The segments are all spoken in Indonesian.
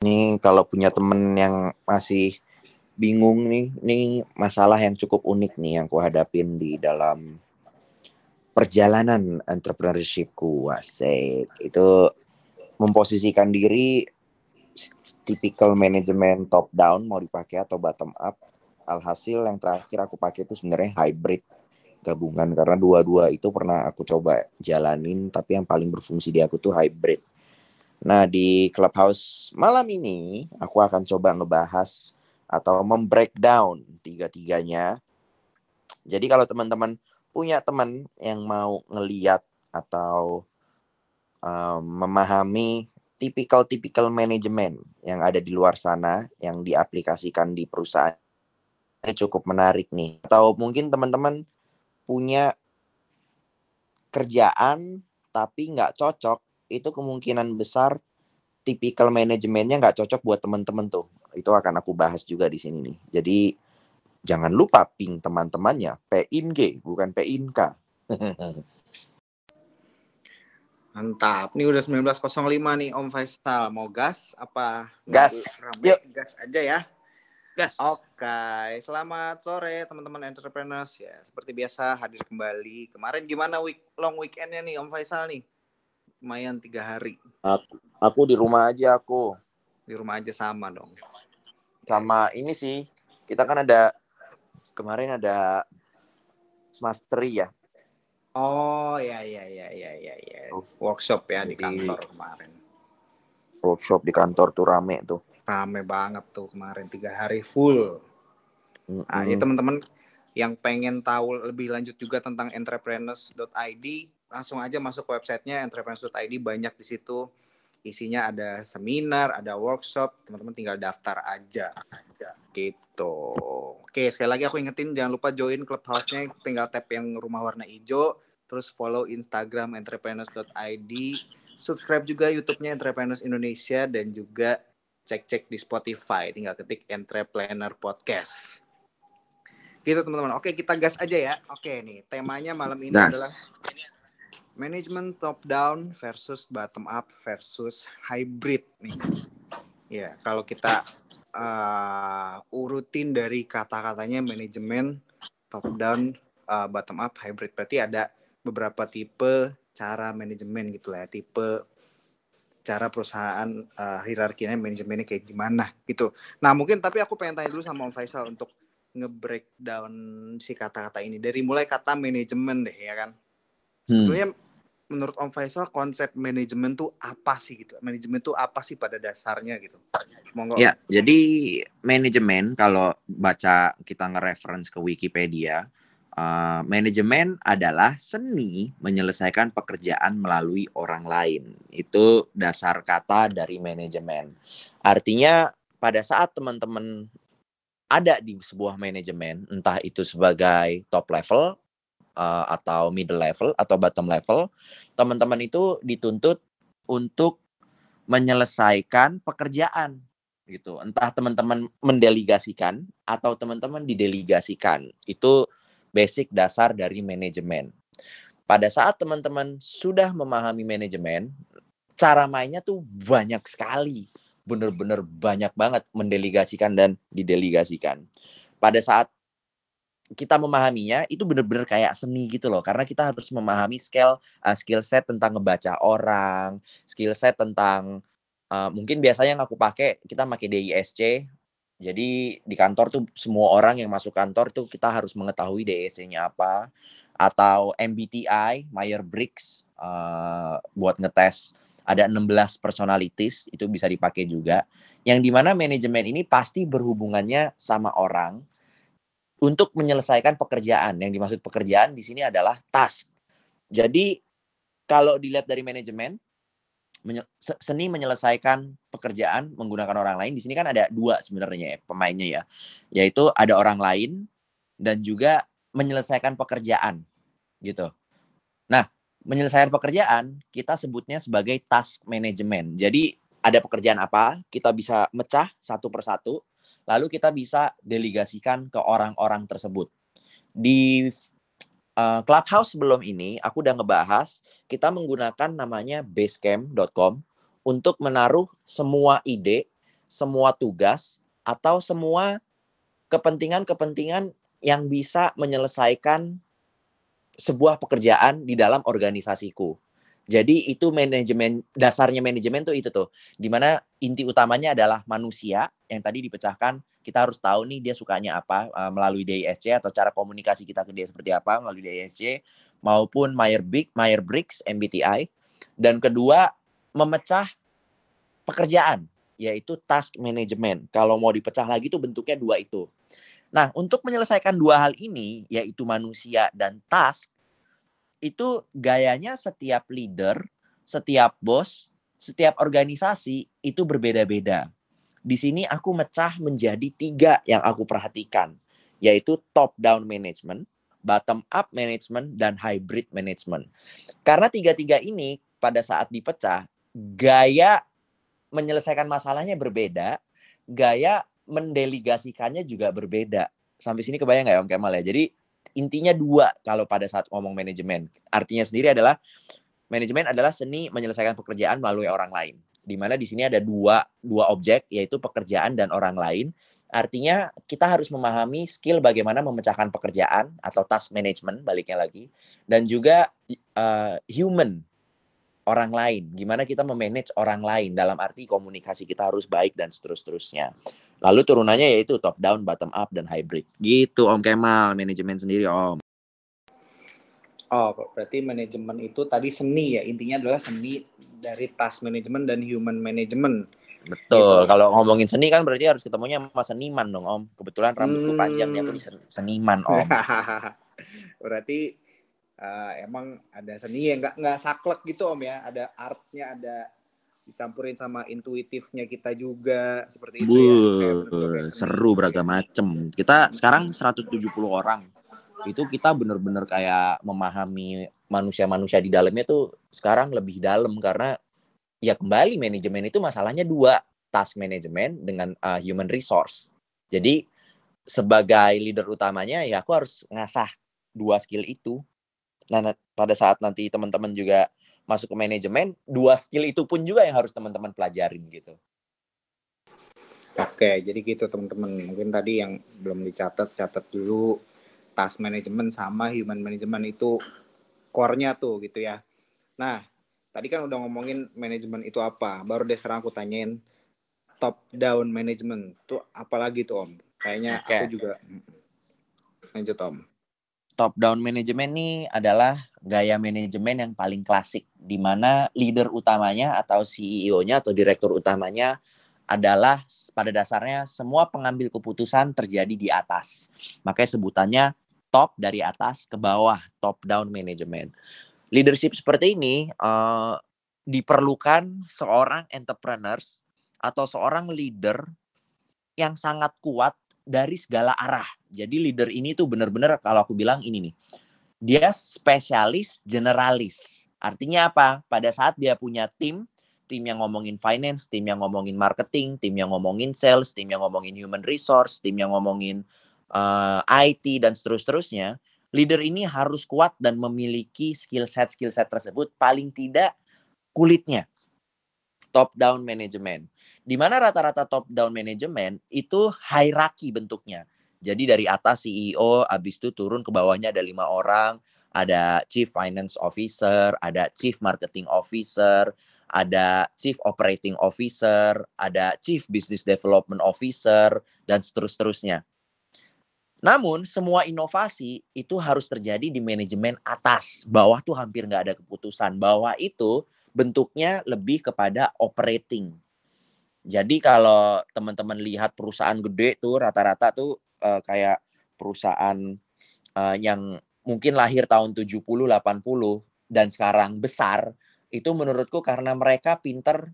Nih kalau punya temen yang masih bingung nih, nih masalah yang cukup unik nih yang ku hadapin di dalam perjalanan entrepreneurshipku. Asik. Itu memposisikan diri tipikal manajemen top down mau dipakai atau bottom up. Alhasil yang terakhir aku pakai itu sebenarnya hybrid gabungan karena dua-dua itu pernah aku coba jalanin tapi yang paling berfungsi di aku tuh hybrid Nah, di Clubhouse malam ini aku akan coba ngebahas atau membreakdown tiga-tiganya. Jadi kalau teman-teman punya teman yang mau ngeliat atau um, memahami tipikal-tipikal manajemen yang ada di luar sana yang diaplikasikan di perusahaan ini cukup menarik nih. Atau mungkin teman-teman punya kerjaan tapi nggak cocok itu kemungkinan besar tipikal manajemennya nggak cocok buat teman-teman tuh. Itu akan aku bahas juga di sini nih. Jadi jangan lupa ping teman-temannya G bukan PINK. Mantap. Ini udah 19.05 nih Om Faisal. Mau gas apa? Gas. Yuk. Gas aja ya. Gas. Oke. Okay. Selamat sore teman-teman entrepreneurs ya. Seperti biasa hadir kembali. Kemarin gimana week long weekendnya nih Om Faisal nih? Lumayan tiga hari. Aku, aku di rumah aja aku. Di rumah aja sama dong. Sama ini sih, kita kan ada kemarin ada semasteri ya. Oh ya ya ya ya ya ya. Workshop ya di, di kantor kemarin. Workshop di kantor tuh rame tuh. Rame banget tuh kemarin tiga hari full. Mm -hmm. Nah, ini teman-teman yang pengen tahu lebih lanjut juga tentang entrepreneurs.id langsung aja masuk ke websitenya entrepreneurs.id banyak di situ. Isinya ada seminar ada workshop teman-teman tinggal daftar aja. Gitu. Oke sekali lagi aku ingetin jangan lupa join clubhouse-nya tinggal tap yang rumah warna hijau terus follow instagram entrepreneurs.id subscribe juga youtube-nya entrepreneurs Indonesia dan juga cek-cek di Spotify. Tinggal ketik entrepreneur podcast. Gitu teman-teman. Oke kita gas aja ya. Oke nih temanya malam ini adalah manajemen top down versus bottom up versus hybrid nih. Ya, kalau kita uh, urutin dari kata-katanya manajemen top down, uh, bottom up, hybrid berarti ada beberapa tipe cara manajemen gitu lah, ya. tipe cara perusahaan uh, hierarkinya manajemennya kayak gimana gitu. Nah mungkin tapi aku pengen tanya dulu sama Om Faisal untuk nge-breakdown si kata-kata ini dari mulai kata manajemen deh ya kan. Hmm. Sebetulnya menurut Om Faisal konsep manajemen tuh apa sih gitu? Manajemen tuh apa sih pada dasarnya gitu? Monggo. Ya, jadi manajemen kalau baca kita nge-reference ke Wikipedia, uh, manajemen adalah seni menyelesaikan pekerjaan melalui orang lain. Itu dasar kata dari manajemen. Artinya pada saat teman-teman ada di sebuah manajemen, entah itu sebagai top level uh, atau middle level atau bottom level, teman-teman itu dituntut untuk menyelesaikan pekerjaan gitu. Entah teman-teman mendelegasikan atau teman-teman didelegasikan. Itu basic dasar dari manajemen. Pada saat teman-teman sudah memahami manajemen, cara mainnya tuh banyak sekali. Bener-bener banyak banget mendelegasikan dan didelegasikan. Pada saat kita memahaminya itu benar-benar kayak seni gitu loh. Karena kita harus memahami skill uh, skill set tentang ngebaca orang skill set tentang uh, mungkin biasanya yang aku pakai kita pakai DISC jadi di kantor tuh semua orang yang masuk kantor tuh kita harus mengetahui DISC-nya apa. Atau MBTI Meyer Briggs uh, buat ngetes ada 16 personalities itu bisa dipakai juga. Yang di mana manajemen ini pasti berhubungannya sama orang untuk menyelesaikan pekerjaan. Yang dimaksud pekerjaan di sini adalah task. Jadi kalau dilihat dari manajemen, seni menyelesaikan pekerjaan menggunakan orang lain. Di sini kan ada dua sebenarnya ya, pemainnya ya, yaitu ada orang lain dan juga menyelesaikan pekerjaan gitu. Nah, menyelesaikan pekerjaan kita sebutnya sebagai task management. Jadi ada pekerjaan apa, kita bisa mecah satu persatu lalu kita bisa delegasikan ke orang-orang tersebut. Di uh, Clubhouse sebelum ini aku udah ngebahas kita menggunakan namanya basecamp.com untuk menaruh semua ide semua tugas atau semua kepentingan-kepentingan yang bisa menyelesaikan sebuah pekerjaan di dalam organisasiku. Jadi itu manajemen dasarnya manajemen tuh itu tuh di mana inti utamanya adalah manusia yang tadi dipecahkan kita harus tahu nih dia sukanya apa uh, melalui DISC atau cara komunikasi kita ke dia seperti apa melalui DISC maupun Meyer Big Meyer Briggs MBTI dan kedua memecah pekerjaan yaitu task management. Kalau mau dipecah lagi tuh bentuknya dua itu. Nah, untuk menyelesaikan dua hal ini, yaitu manusia dan task, itu gayanya setiap leader, setiap bos, setiap organisasi itu berbeda-beda. Di sini aku mecah menjadi tiga yang aku perhatikan, yaitu top-down management, bottom-up management, dan hybrid management. Karena tiga-tiga ini pada saat dipecah, gaya menyelesaikan masalahnya berbeda, gaya mendelegasikannya juga berbeda. Sampai sini kebayang nggak ya Om Kemal ya? Jadi intinya dua kalau pada saat ngomong manajemen. Artinya sendiri adalah manajemen adalah seni menyelesaikan pekerjaan melalui orang lain. Di mana di sini ada dua dua objek yaitu pekerjaan dan orang lain. Artinya kita harus memahami skill bagaimana memecahkan pekerjaan atau task management baliknya lagi dan juga uh, human orang lain, gimana kita memanage orang lain dalam arti komunikasi kita harus baik dan seterus-terusnya. Lalu turunannya yaitu top down, bottom up dan hybrid. Gitu Om Kemal, manajemen sendiri Om. Oh, berarti manajemen itu tadi seni ya. Intinya adalah seni dari task management dan human management. Betul. Gitu. Kalau ngomongin seni kan berarti harus ketemunya sama seniman dong, Om. Kebetulan rambutku hmm. panjang nih aku seniman, Om. berarti uh, emang ada seni yang nggak nggak saklek gitu om ya ada artnya ada dicampurin sama intuitifnya kita juga seperti itu Buh, ya seru beragam macem. Kita sekarang 170 orang. Itu kita bener-bener kayak memahami manusia-manusia di dalamnya tuh sekarang lebih dalam karena ya kembali manajemen itu masalahnya dua task management dengan uh, human resource. Jadi sebagai leader utamanya ya aku harus ngasah dua skill itu. Nah, pada saat nanti teman-teman juga masuk ke manajemen, dua skill itu pun juga yang harus teman-teman pelajarin gitu. Oke, jadi gitu teman-teman. Mungkin tadi yang belum dicatat, catat dulu task management sama human management itu core-nya tuh gitu ya. Nah, tadi kan udah ngomongin manajemen itu apa. Baru deh sekarang aku tanyain top down management tuh apalagi tuh Om? Kayaknya okay. aku juga lanjut Om top down management ini adalah gaya manajemen yang paling klasik di mana leader utamanya atau CEO-nya atau direktur utamanya adalah pada dasarnya semua pengambil keputusan terjadi di atas. Makanya sebutannya top dari atas ke bawah, top down management. Leadership seperti ini uh, diperlukan seorang entrepreneurs atau seorang leader yang sangat kuat dari segala arah. Jadi leader ini tuh benar-benar kalau aku bilang ini nih. Dia spesialis generalis. Artinya apa? Pada saat dia punya tim, tim yang ngomongin finance, tim yang ngomongin marketing, tim yang ngomongin sales, tim yang ngomongin human resource, tim yang ngomongin uh, eh, IT dan seterus-terusnya, leader ini harus kuat dan memiliki skill set skill set tersebut paling tidak kulitnya top down management. Di mana rata-rata top down management itu hierarki bentuknya. Jadi dari atas CEO, habis itu turun ke bawahnya ada lima orang, ada Chief Finance Officer, ada Chief Marketing Officer, ada Chief Operating Officer, ada Chief Business Development Officer, dan seterus-terusnya. Namun semua inovasi itu harus terjadi di manajemen atas. Bawah tuh hampir nggak ada keputusan. Bawah itu bentuknya lebih kepada operating. Jadi kalau teman-teman lihat perusahaan gede tuh rata-rata tuh uh, kayak perusahaan uh, yang mungkin lahir tahun 70 80 dan sekarang besar itu menurutku karena mereka pinter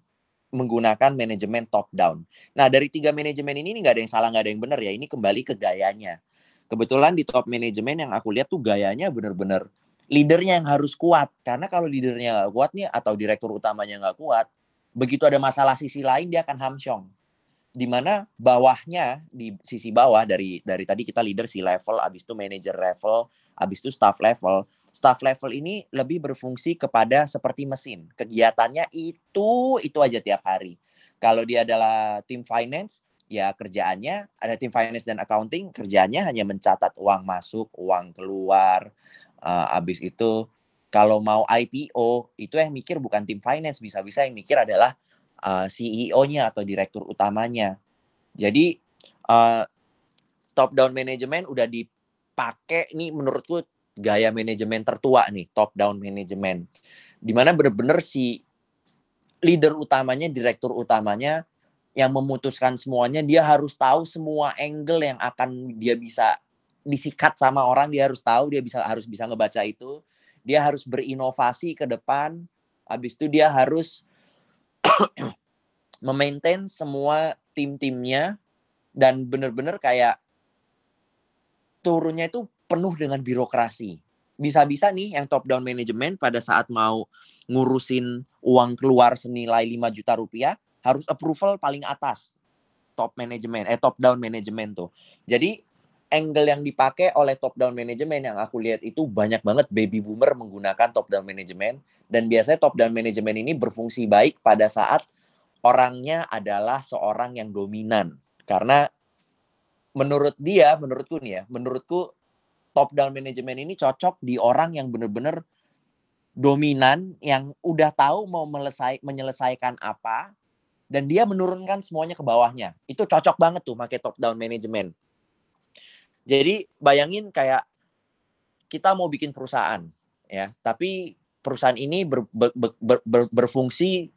menggunakan manajemen top down. Nah dari tiga manajemen ini nggak ada yang salah nggak ada yang benar ya. Ini kembali ke gayanya. Kebetulan di top manajemen yang aku lihat tuh gayanya bener-bener leadernya yang harus kuat karena kalau leadernya nggak kuat nih atau direktur utamanya nggak kuat begitu ada masalah sisi lain dia akan hamsyong di mana bawahnya di sisi bawah dari dari tadi kita leader si level, abis itu manager level, abis itu staff level. Staff level ini lebih berfungsi kepada seperti mesin. Kegiatannya itu itu aja tiap hari. Kalau dia adalah tim finance, ya kerjaannya ada tim finance dan accounting, kerjaannya hanya mencatat uang masuk, uang keluar. Uh, abis itu kalau mau IPO itu yang mikir bukan tim finance, bisa-bisa yang mikir adalah uh, CEO-nya atau direktur utamanya. Jadi uh, top down management udah dipakai nih menurutku gaya manajemen tertua nih, top down management. Di mana bener-bener si leader utamanya, direktur utamanya yang memutuskan semuanya, dia harus tahu semua angle yang akan dia bisa disikat sama orang, dia harus tahu, dia bisa harus bisa ngebaca itu. Dia harus berinovasi ke depan. Habis itu dia harus memaintain semua tim-timnya dan bener-bener kayak turunnya itu penuh dengan birokrasi. Bisa-bisa nih yang top down management pada saat mau ngurusin uang keluar senilai 5 juta rupiah harus approval paling atas top management eh top down management tuh. Jadi angle yang dipakai oleh top down management yang aku lihat itu banyak banget baby boomer menggunakan top down management. Dan biasanya top down management ini berfungsi baik pada saat orangnya adalah seorang yang dominan. Karena menurut dia menurutku nih ya menurutku top down management ini cocok di orang yang benar-benar dominan yang udah tahu mau melesai, menyelesaikan apa dan dia menurunkan semuanya ke bawahnya. Itu cocok banget tuh pakai top down management jadi bayangin kayak kita mau bikin perusahaan ya tapi perusahaan ini ber, ber, ber, ber, berfungsi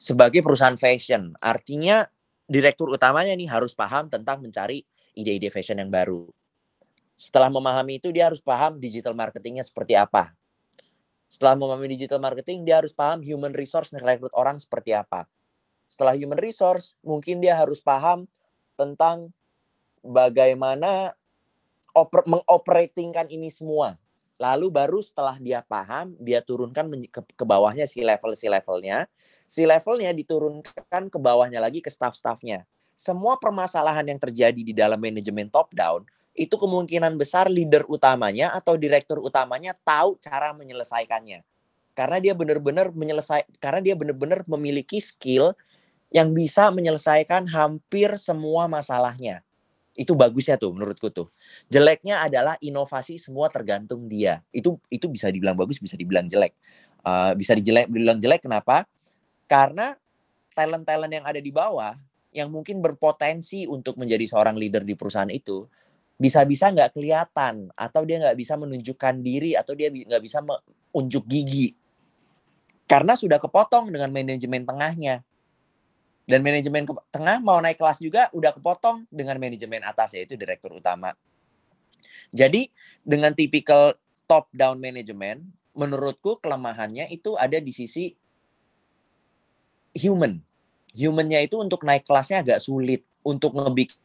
sebagai perusahaan fashion. Artinya direktur utamanya nih harus paham tentang mencari ide-ide fashion yang baru. Setelah memahami itu dia harus paham digital marketingnya seperti apa. Setelah memahami digital marketing dia harus paham human resource rekrut orang seperti apa. Setelah human resource mungkin dia harus paham tentang bagaimana oper mengoperatingkan ini semua Lalu baru setelah dia paham, dia turunkan ke, ke bawahnya si level si levelnya. Si levelnya diturunkan ke bawahnya lagi ke staff-staffnya. Semua permasalahan yang terjadi di dalam manajemen top down itu kemungkinan besar leader utamanya atau direktur utamanya tahu cara menyelesaikannya. Karena dia benar-benar menyelesai karena dia benar-benar memiliki skill yang bisa menyelesaikan hampir semua masalahnya. Itu bagusnya tuh menurutku tuh. Jeleknya adalah inovasi semua tergantung dia. Itu itu bisa dibilang bagus, bisa dibilang jelek. Uh, bisa dijelek, dibilang jelek kenapa? Karena talent-talent yang ada di bawah yang mungkin berpotensi untuk menjadi seorang leader di perusahaan itu bisa-bisa nggak kelihatan atau dia nggak bisa menunjukkan diri atau dia nggak bisa unjuk gigi karena sudah kepotong dengan manajemen tengahnya dan manajemen tengah mau naik kelas juga udah kepotong dengan manajemen atas yaitu direktur utama. Jadi dengan tipikal top down management, menurutku kelemahannya itu ada di sisi human. Humannya itu untuk naik kelasnya agak sulit. Untuk ngebikin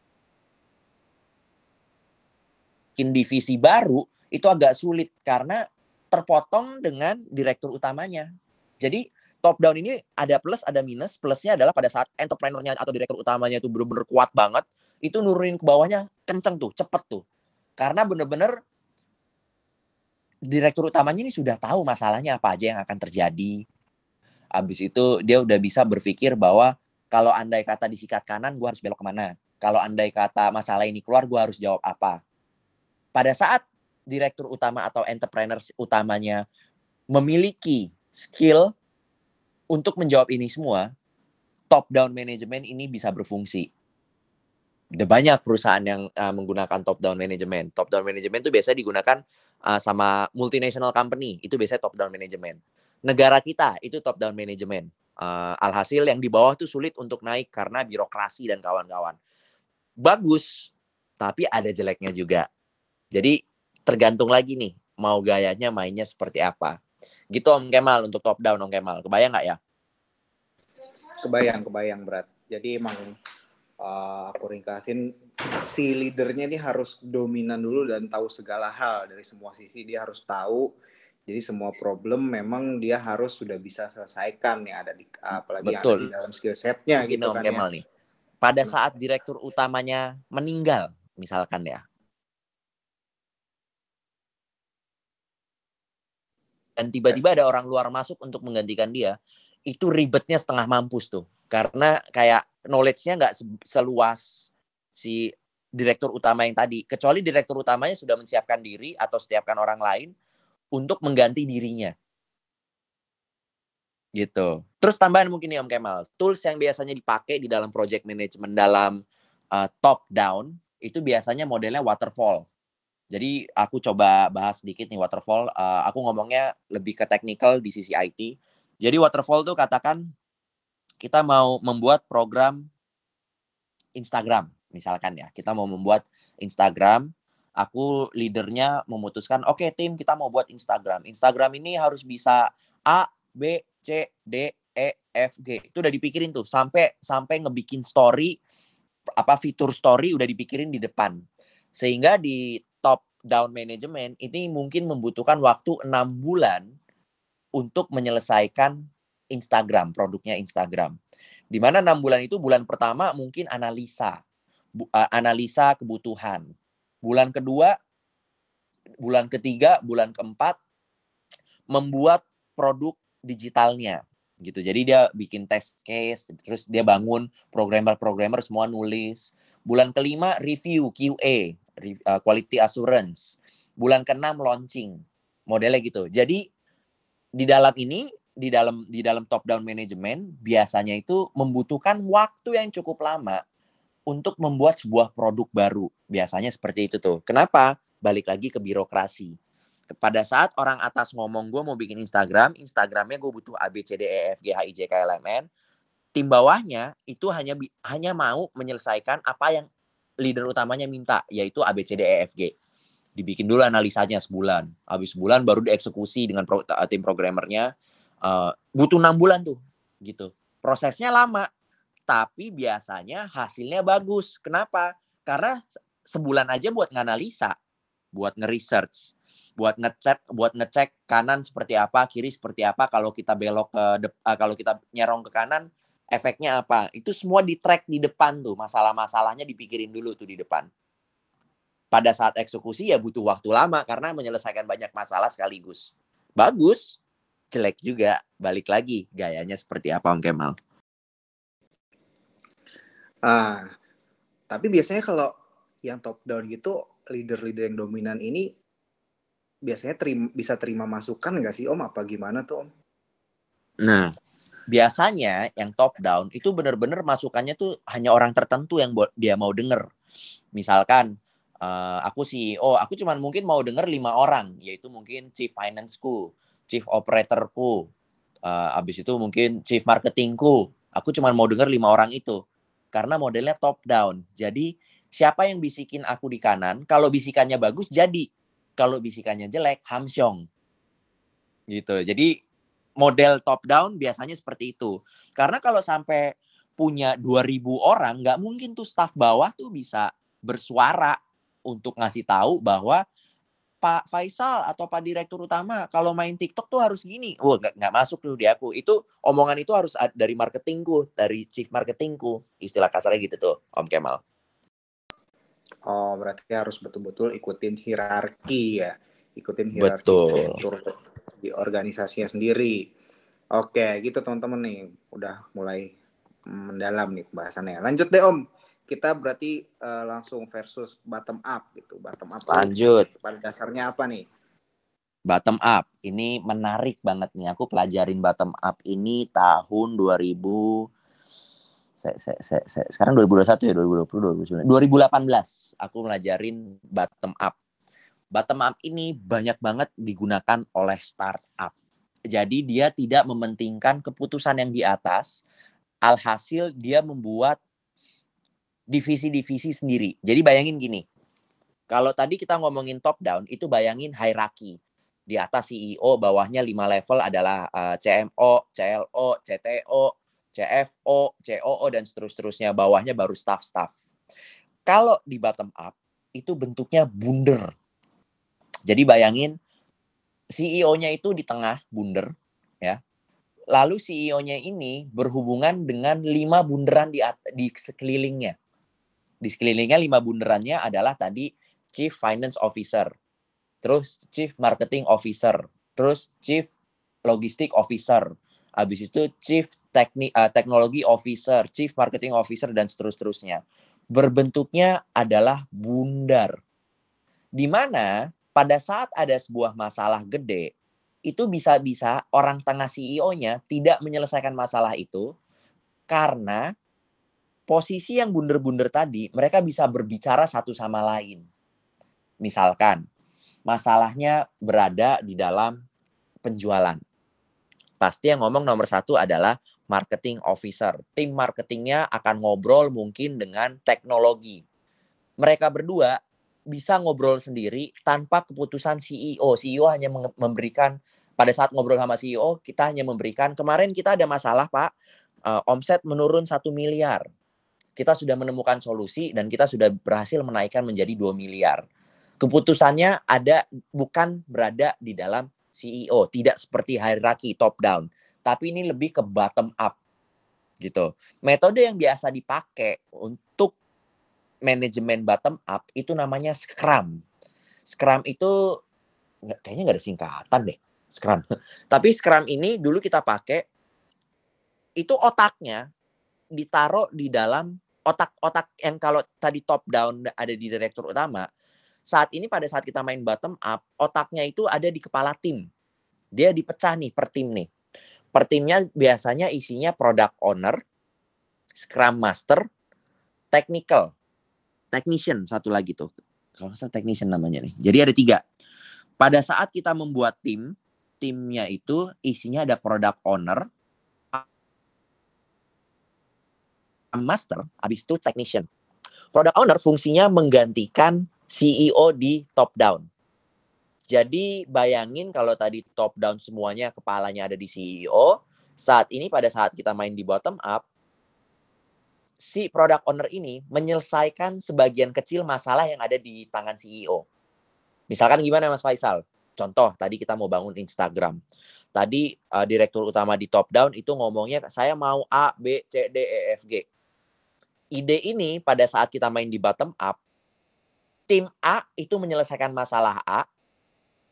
divisi baru itu agak sulit karena terpotong dengan direktur utamanya. Jadi top down ini ada plus ada minus. Plusnya adalah pada saat entrepreneurnya atau direktur utamanya itu benar-benar kuat banget itu nurunin ke bawahnya kenceng tuh cepet tuh. Karena bener-bener direktur utamanya ini sudah tahu masalahnya apa aja yang akan terjadi. Abis itu dia udah bisa berpikir bahwa kalau andai kata disikat kanan gue harus belok ke mana. Kalau andai kata masalah ini keluar gue harus jawab apa. Pada saat direktur utama atau entrepreneur utamanya memiliki skill untuk menjawab ini semua, top down management ini bisa berfungsi. Ada banyak perusahaan yang uh, menggunakan top down management. Top down management itu biasanya digunakan uh, sama multinational company. Itu biasanya top down management. Negara kita itu top down management. Uh, alhasil yang di bawah itu sulit untuk naik karena birokrasi dan kawan-kawan. Bagus, tapi ada jeleknya juga. Jadi tergantung lagi nih mau gayanya mainnya seperti apa. Gitu Om Kemal untuk top down Om Kemal. Kebayang nggak ya? Kebayang, kebayang berat. Jadi emang uh, aku ringkasin si leadernya ini harus dominan dulu dan tahu segala hal dari semua sisi. Dia harus tahu. Jadi semua problem memang dia harus sudah bisa selesaikan nih ada di apalagi Betul. yang ada di dalam skill setnya gitu Om kan Kemal ya. nih. pada saat direktur utamanya meninggal, misalkan ya. Dan tiba-tiba ada orang luar masuk untuk menggantikan dia, itu ribetnya setengah mampus tuh. Karena kayak knowledge-nya nggak seluas si direktur utama yang tadi. Kecuali direktur utamanya sudah menyiapkan diri atau setiapkan orang lain untuk mengganti dirinya gitu. Terus tambahan mungkin nih Om Kemal, tools yang biasanya dipakai di dalam project management dalam uh, top down itu biasanya modelnya waterfall. Jadi aku coba bahas sedikit nih waterfall. Uh, aku ngomongnya lebih ke technical di sisi IT. Jadi waterfall tuh katakan kita mau membuat program Instagram misalkan ya. Kita mau membuat Instagram. Aku leadernya memutuskan, oke okay, tim kita mau buat Instagram. Instagram ini harus bisa A, B, C, D, E, F, G. Itu udah dipikirin tuh sampai sampai ngebikin story apa fitur story udah dipikirin di depan. Sehingga di down management ini mungkin membutuhkan waktu enam bulan untuk menyelesaikan Instagram, produknya Instagram. Di mana enam bulan itu bulan pertama mungkin analisa, uh, analisa kebutuhan. Bulan kedua, bulan ketiga, bulan keempat membuat produk digitalnya gitu. Jadi dia bikin test case, terus dia bangun programmer-programmer semua nulis. Bulan kelima review QA, uh, quality assurance. Bulan keenam launching. Modelnya gitu. Jadi di dalam ini di dalam di dalam top down management biasanya itu membutuhkan waktu yang cukup lama untuk membuat sebuah produk baru. Biasanya seperti itu tuh. Kenapa? Balik lagi ke birokrasi pada saat orang atas ngomong gue mau bikin Instagram, Instagramnya gue butuh A B C D E F G H I J K L M N. Tim bawahnya itu hanya hanya mau menyelesaikan apa yang leader utamanya minta, yaitu A B C D E F G. Dibikin dulu analisanya sebulan, habis sebulan baru dieksekusi dengan pro, tim programmernya. Uh, butuh enam bulan tuh, gitu. Prosesnya lama, tapi biasanya hasilnya bagus. Kenapa? Karena sebulan aja buat nganalisa, buat nge-research buat ngecek buat ngecek kanan seperti apa kiri seperti apa kalau kita belok ke uh, kalau kita nyerong ke kanan efeknya apa. Itu semua di track di depan tuh masalah-masalahnya dipikirin dulu tuh di depan. Pada saat eksekusi ya butuh waktu lama karena menyelesaikan banyak masalah sekaligus. Bagus jelek juga. Balik lagi gayanya seperti apa Om Kemal? Ah tapi biasanya kalau yang top down gitu leader-leader yang dominan ini biasanya terima, bisa terima masukan nggak sih Om? Apa gimana tuh Om? Nah, biasanya yang top down itu benar-benar masukannya tuh hanya orang tertentu yang dia mau denger. Misalkan uh, aku CEO, aku cuma mungkin mau denger lima orang, yaitu mungkin chief financeku, chief operatorku, uh, abis itu mungkin chief marketingku. Aku cuma mau denger lima orang itu karena modelnya top down. Jadi siapa yang bisikin aku di kanan, kalau bisikannya bagus jadi kalau bisikannya jelek hamsyong gitu jadi model top down biasanya seperti itu karena kalau sampai punya 2000 orang nggak mungkin tuh staff bawah tuh bisa bersuara untuk ngasih tahu bahwa Pak Faisal atau Pak Direktur Utama kalau main TikTok tuh harus gini. Wah nggak nggak masuk tuh di aku. Itu omongan itu harus dari marketingku, dari chief marketingku. Istilah kasarnya gitu tuh, Om Kemal. Oh, berarti harus betul-betul ikutin hierarki ya. Ikutin hierarki struktur di organisasinya sendiri. Oke, gitu teman-teman nih. Udah mulai mendalam nih pembahasannya. Lanjut deh Om. Kita berarti uh, langsung versus bottom up gitu. Bottom up. Lanjut. Pada dasarnya apa nih? Bottom up. Ini menarik banget nih. Aku pelajarin bottom up ini tahun 2000 saya, saya, saya, saya, sekarang 2021 ya 2020 2019 2018 aku melajarin bottom up bottom up ini banyak banget digunakan oleh startup jadi dia tidak mementingkan keputusan yang di atas alhasil dia membuat divisi-divisi sendiri jadi bayangin gini kalau tadi kita ngomongin top down itu bayangin hierarki di atas CEO bawahnya lima level adalah uh, CMO, CLO, CTO, CFO, COO dan seterusnya bawahnya baru staff-staff. Kalau di bottom up itu bentuknya bunder. Jadi bayangin CEO-nya itu di tengah bunder ya. Lalu CEO-nya ini berhubungan dengan lima bunderan di, di sekelilingnya. Di sekelilingnya lima bunderannya adalah tadi Chief Finance Officer, terus Chief Marketing Officer, terus Chief Logistic Officer, habis itu Chief Teknik uh, Teknologi Officer, Chief Marketing Officer dan seterusnya. Berbentuknya adalah bundar. Di mana pada saat ada sebuah masalah gede, itu bisa-bisa orang tengah CEO-nya tidak menyelesaikan masalah itu karena posisi yang bunder-bunder tadi mereka bisa berbicara satu sama lain. Misalkan masalahnya berada di dalam penjualan. Pasti yang ngomong nomor satu adalah marketing officer. Tim marketingnya akan ngobrol mungkin dengan teknologi. Mereka berdua bisa ngobrol sendiri tanpa keputusan CEO. CEO hanya memberikan pada saat ngobrol sama CEO kita hanya memberikan kemarin kita ada masalah Pak uh, omset menurun satu miliar. Kita sudah menemukan solusi dan kita sudah berhasil menaikkan menjadi 2 miliar. Keputusannya ada bukan berada di dalam CEO, tidak seperti hierarki top down, tapi ini lebih ke bottom up gitu. Metode yang biasa dipakai untuk manajemen bottom up itu namanya Scrum. Scrum itu kayaknya nggak ada singkatan deh Scrum. Tapi Scrum ini dulu kita pakai itu otaknya ditaruh di dalam otak-otak yang kalau tadi top down ada di direktur utama. Saat ini pada saat kita main bottom up, otaknya itu ada di kepala tim. Dia dipecah nih per tim nih. Per timnya biasanya isinya product owner, scrum master, technical, technician satu lagi tuh. Kalau salah technician namanya nih. Jadi ada tiga. Pada saat kita membuat tim, timnya itu isinya ada product owner, master, habis itu technician. Product owner fungsinya menggantikan CEO di top down. Jadi bayangin kalau tadi top down semuanya kepalanya ada di CEO, saat ini pada saat kita main di bottom up, si product owner ini menyelesaikan sebagian kecil masalah yang ada di tangan CEO. Misalkan gimana Mas Faisal? Contoh, tadi kita mau bangun Instagram. Tadi uh, direktur utama di top down itu ngomongnya saya mau A, B, C, D, E, F, G. Ide ini pada saat kita main di bottom up, tim A itu menyelesaikan masalah A,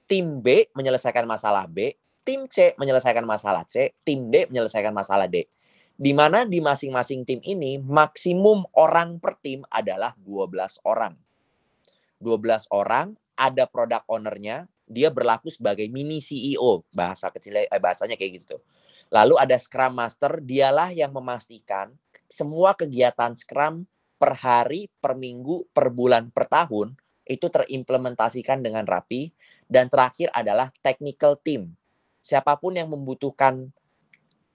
tim B menyelesaikan masalah B, tim C menyelesaikan masalah C, tim D menyelesaikan masalah D di mana di masing-masing tim ini maksimum orang per tim adalah 12 orang. 12 orang, ada product ownernya, dia berlaku sebagai mini CEO, bahasa kecil eh, bahasanya kayak gitu. Lalu ada Scrum Master, dialah yang memastikan semua kegiatan Scrum per hari, per minggu, per bulan, per tahun itu terimplementasikan dengan rapi dan terakhir adalah technical team. Siapa pun yang membutuhkan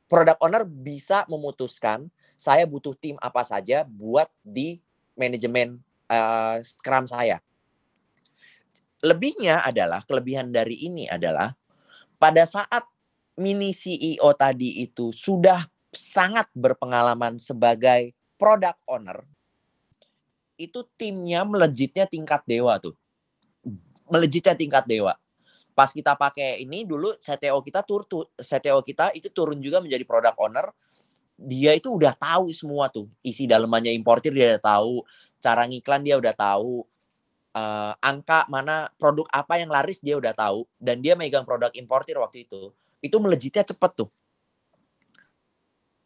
product owner bisa memutuskan saya butuh tim apa saja buat di manajemen uh, Scrum saya. Lebihnya adalah kelebihan dari ini adalah pada saat mini CEO tadi itu sudah sangat berpengalaman sebagai product owner, itu timnya melejitnya tingkat dewa tuh. Melejitnya tingkat dewa pas kita pakai ini dulu CTO kita tur, tur CTO kita itu turun juga menjadi product owner. Dia itu udah tahu semua tuh isi dalemannya importir dia udah tahu cara ngiklan dia udah tahu uh, angka mana produk apa yang laris dia udah tahu dan dia megang produk importir waktu itu. Itu melejitnya cepet tuh.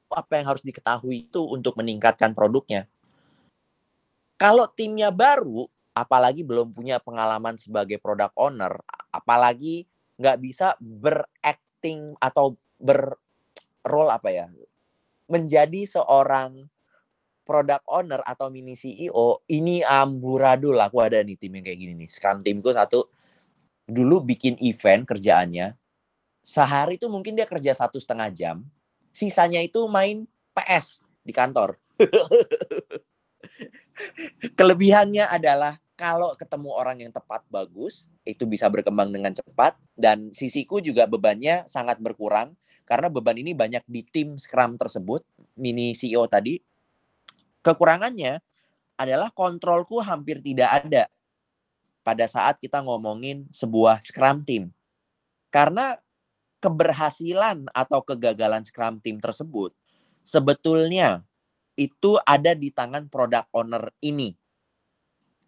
Apa yang harus diketahui itu untuk meningkatkan produknya. Kalau timnya baru apalagi belum punya pengalaman sebagai product owner, apalagi nggak bisa berakting atau berrole apa ya, menjadi seorang product owner atau mini CEO, ini amburadul aku ada nih tim yang kayak gini nih. Sekarang timku satu, dulu bikin event kerjaannya, sehari itu mungkin dia kerja satu setengah jam, sisanya itu main PS di kantor. Kelebihannya adalah kalau ketemu orang yang tepat bagus itu bisa berkembang dengan cepat dan sisiku juga bebannya sangat berkurang karena beban ini banyak di tim Scrum tersebut mini CEO tadi kekurangannya adalah kontrolku hampir tidak ada pada saat kita ngomongin sebuah Scrum team karena keberhasilan atau kegagalan Scrum team tersebut sebetulnya itu ada di tangan product owner ini.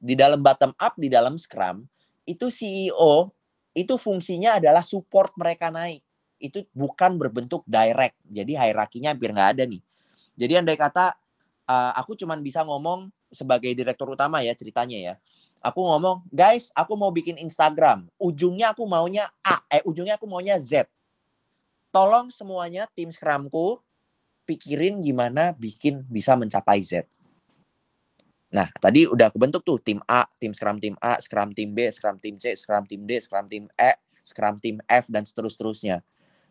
Di dalam bottom up, di dalam Scrum, itu CEO itu fungsinya adalah support mereka naik. Itu bukan berbentuk direct. Jadi hierarkinya hampir nggak ada nih. Jadi andai kata uh, aku cuma bisa ngomong sebagai direktur utama ya ceritanya ya. Aku ngomong, guys, aku mau bikin Instagram. Ujungnya aku maunya A, eh ujungnya aku maunya Z. Tolong semuanya tim Scrumku pikirin gimana bikin bisa mencapai Z. Nah, tadi udah kebentuk tuh tim A, tim Scrum tim A, Scrum tim B, Scrum tim C, Scrum tim D, Scrum tim E, Scrum tim F dan seterus-terusnya.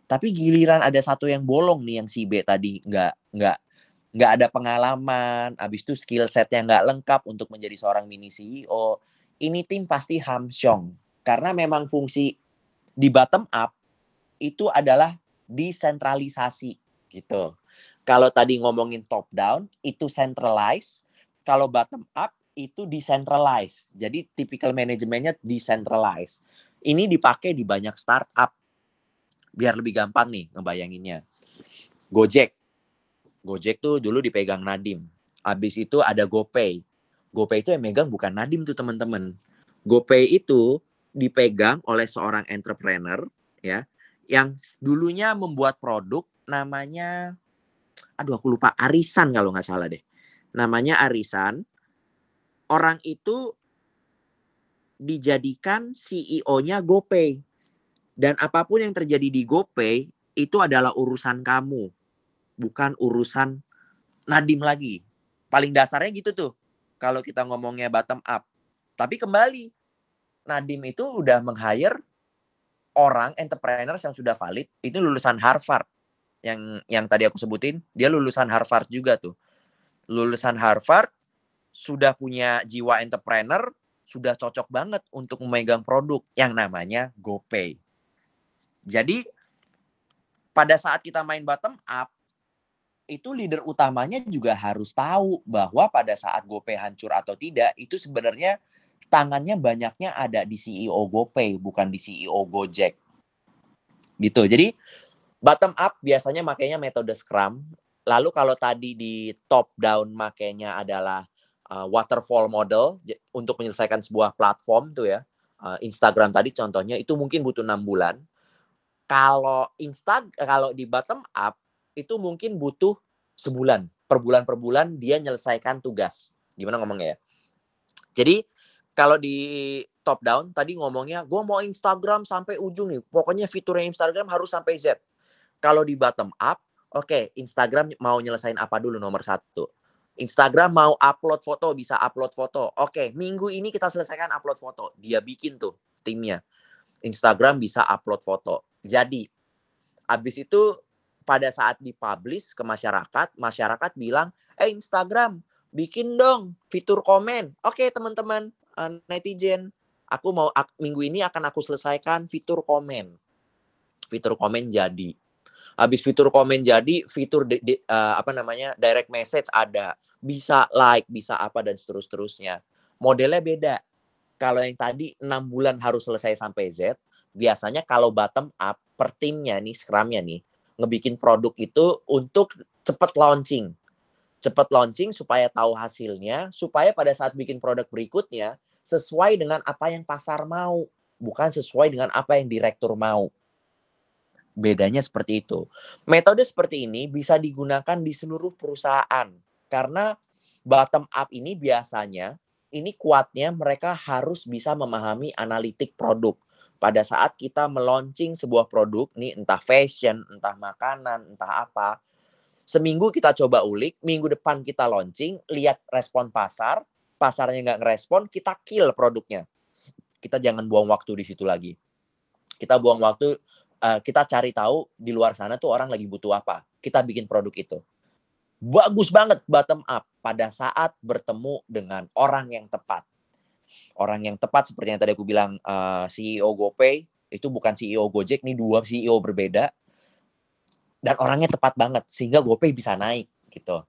Tapi giliran ada satu yang bolong nih yang si B tadi nggak nggak nggak ada pengalaman, habis itu skill setnya nggak lengkap untuk menjadi seorang mini CEO, ini tim pasti hamsyong. Karena memang fungsi di bottom up itu adalah desentralisasi gitu. Kalau tadi ngomongin top down itu centralized, kalau bottom up itu decentralized. Jadi typical manajemennya decentralized. Ini dipakai di banyak startup. Biar lebih gampang nih ngebayanginnya. Gojek. Gojek tuh dulu dipegang Nadim. Habis itu ada GoPay. GoPay itu yang megang bukan Nadim tuh teman-teman. GoPay itu dipegang oleh seorang entrepreneur ya yang dulunya membuat produk namanya aduh aku lupa Arisan kalau nggak salah deh. Namanya Arisan. Orang itu dijadikan CEO-nya GoPay. Dan apa pun yang terjadi di GoPay itu adalah urusan kamu, bukan urusan Nadim lagi. Paling dasarnya gitu tuh. Kalau kita ngomongnya bottom up. Tapi kembali, Nadim itu udah meng-hire orang entrepreneur yang sudah valid, itu lulusan Harvard yang yang tadi aku sebutin, dia lulusan Harvard juga tuh. Lulusan Harvard sudah punya jiwa entrepreneur, sudah cocok banget untuk memegang produk yang namanya GoPay. Jadi pada saat kita main bottom up, itu leader utamanya juga harus tahu bahwa pada saat GoPay hancur atau tidak, itu sebenarnya tangannya banyaknya ada di CEO GoPay, bukan di CEO Gojek. Gitu. Jadi Bottom up biasanya makanya metode Scrum. Lalu kalau tadi di top down makanya adalah uh, waterfall model untuk menyelesaikan sebuah platform tuh ya. Uh, Instagram tadi contohnya itu mungkin butuh enam bulan. Kalau Insta kalau di bottom up itu mungkin butuh sebulan. Per bulan per bulan dia menyelesaikan tugas. Gimana ngomongnya ya? Jadi kalau di top down tadi ngomongnya gue mau Instagram sampai ujung nih. Pokoknya fiturnya Instagram harus sampai Z kalau di bottom up, oke, okay, Instagram mau nyelesain apa dulu nomor satu? Instagram mau upload foto, bisa upload foto. Oke, okay, minggu ini kita selesaikan upload foto. Dia bikin tuh timnya. Instagram bisa upload foto. Jadi, habis itu pada saat dipublish ke masyarakat, masyarakat bilang, eh Instagram, bikin dong fitur komen. Oke okay, teman-teman, uh, netizen, aku mau minggu ini akan aku selesaikan fitur komen. Fitur komen jadi habis fitur komen jadi fitur di, di, uh, apa namanya direct message ada. Bisa like bisa apa dan seterus-terusnya. Modelnya beda. Kalau yang tadi enam bulan harus selesai sampai Z biasanya kalau bottom up per timnya nih scrumnya nih ngebikin produk itu untuk cepat launching. Cepat launching supaya tahu hasilnya supaya pada saat bikin produk berikutnya sesuai dengan apa yang pasar mau bukan sesuai dengan apa yang direktur mau bedanya seperti itu. Metode seperti ini bisa digunakan di seluruh perusahaan karena bottom up ini biasanya ini kuatnya mereka harus bisa memahami analitik produk. Pada saat kita meluncing sebuah produk, nih entah fashion, entah makanan, entah apa, seminggu kita coba ulik, minggu depan kita launching, lihat respon pasar, pasarnya nggak ngerespon, kita kill produknya. Kita jangan buang waktu di situ lagi. Kita buang waktu uh, kita cari tahu di luar sana tuh orang lagi butuh apa. Kita bikin produk itu. Bagus banget bottom up pada saat bertemu dengan orang yang tepat. Orang yang tepat seperti yang tadi aku bilang uh, eh, CEO GoPay itu bukan CEO Gojek, ini dua CEO berbeda. Dan orangnya tepat banget sehingga GoPay bisa naik gitu.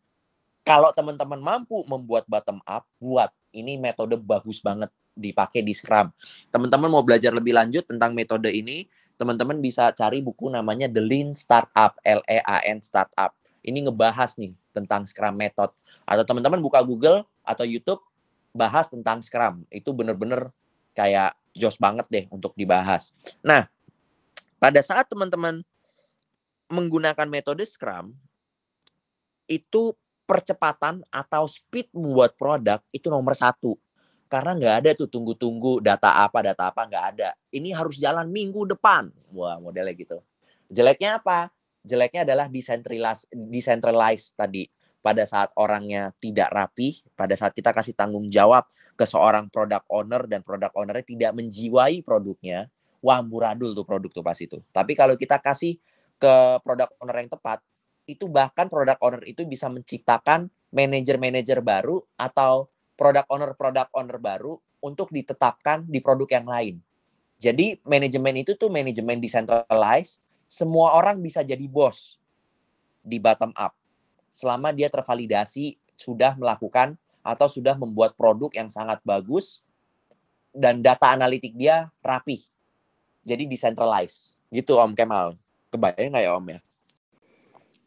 Kalau teman-teman mampu membuat bottom up, buat. Ini metode bagus banget dipakai di Scrum. Teman-teman mau belajar lebih lanjut tentang metode ini, teman-teman bisa cari buku namanya The Lean Startup, L E A N Startup. Ini ngebahas nih tentang Scrum Method. Atau teman-teman buka Google atau YouTube bahas tentang Scrum. Itu bener-bener kayak jos banget deh untuk dibahas. Nah, pada saat teman-teman menggunakan metode Scrum, itu percepatan atau speed membuat produk itu nomor satu. Karena nggak ada tuh tunggu-tunggu data apa, data apa, nggak ada. Ini harus jalan minggu depan. Wah, modelnya gitu. Jeleknya apa? Jeleknya adalah decentralized, decentralized tadi. Pada saat orangnya tidak rapi, pada saat kita kasih tanggung jawab ke seorang product owner dan product ownernya tidak menjiwai produknya, wah amburadul tuh produk tuh pas itu. Tapi kalau kita kasih ke product owner yang tepat, itu bahkan product owner itu bisa menciptakan manajer-manajer baru atau product owner-product owner baru untuk ditetapkan di produk yang lain. Jadi manajemen itu tuh manajemen decentralized, semua orang bisa jadi bos di bottom up selama dia tervalidasi sudah melakukan atau sudah membuat produk yang sangat bagus dan data analitik dia rapih. Jadi decentralized. Gitu Om Kemal. Kebayang nggak ya Om ya?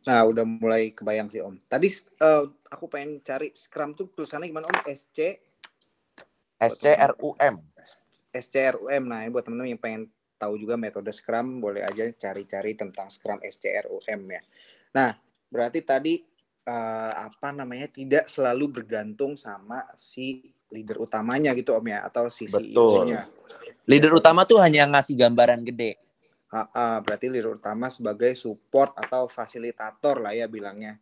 Nah, udah mulai kebayang sih Om. Tadi uh, aku pengen cari Scrum tuh tulisannya gimana Om? SC SCRUM. SCRUM. Nah, ini buat teman-teman yang pengen tahu juga metode Scrum, boleh aja cari-cari tentang Scrum SCRUM ya. Nah, berarti tadi uh, apa namanya tidak selalu bergantung sama si leader utamanya gitu Om ya atau si CEO-nya. Leader utama tuh hanya ngasih gambaran gede AA berarti leader utama sebagai support atau fasilitator lah ya bilangnya.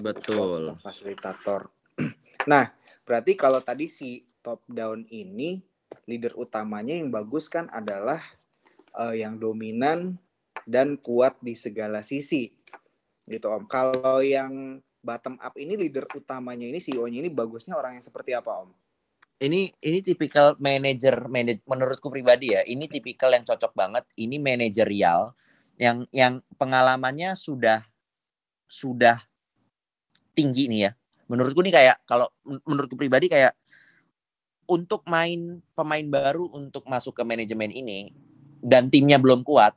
Betul. Fasilitator. Nah, berarti kalau tadi si top down ini leader utamanya yang bagus kan adalah uh, yang dominan dan kuat di segala sisi. Gitu Om. Kalau yang bottom up ini leader utamanya ini CEO-nya ini bagusnya orang yang seperti apa Om? Ini ini tipikal manajer manaj, menurutku pribadi ya ini tipikal yang cocok banget ini manajerial yang yang pengalamannya sudah sudah tinggi nih ya. Menurutku nih kayak kalau menurutku pribadi kayak untuk main pemain baru untuk masuk ke manajemen ini dan timnya belum kuat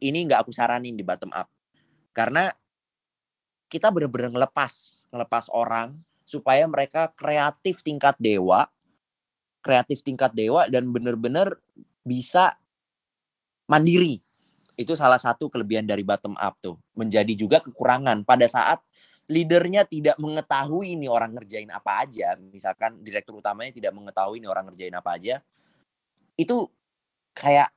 ini nggak aku saranin di bottom up. Karena kita benar-benar ngelepas ngelepas orang supaya mereka kreatif tingkat dewa kreatif tingkat dewa dan benar-benar bisa mandiri. Itu salah satu kelebihan dari bottom up tuh. Menjadi juga kekurangan pada saat leadernya tidak mengetahui ini orang ngerjain apa aja. Misalkan direktur utamanya tidak mengetahui ini orang ngerjain apa aja. Itu kayak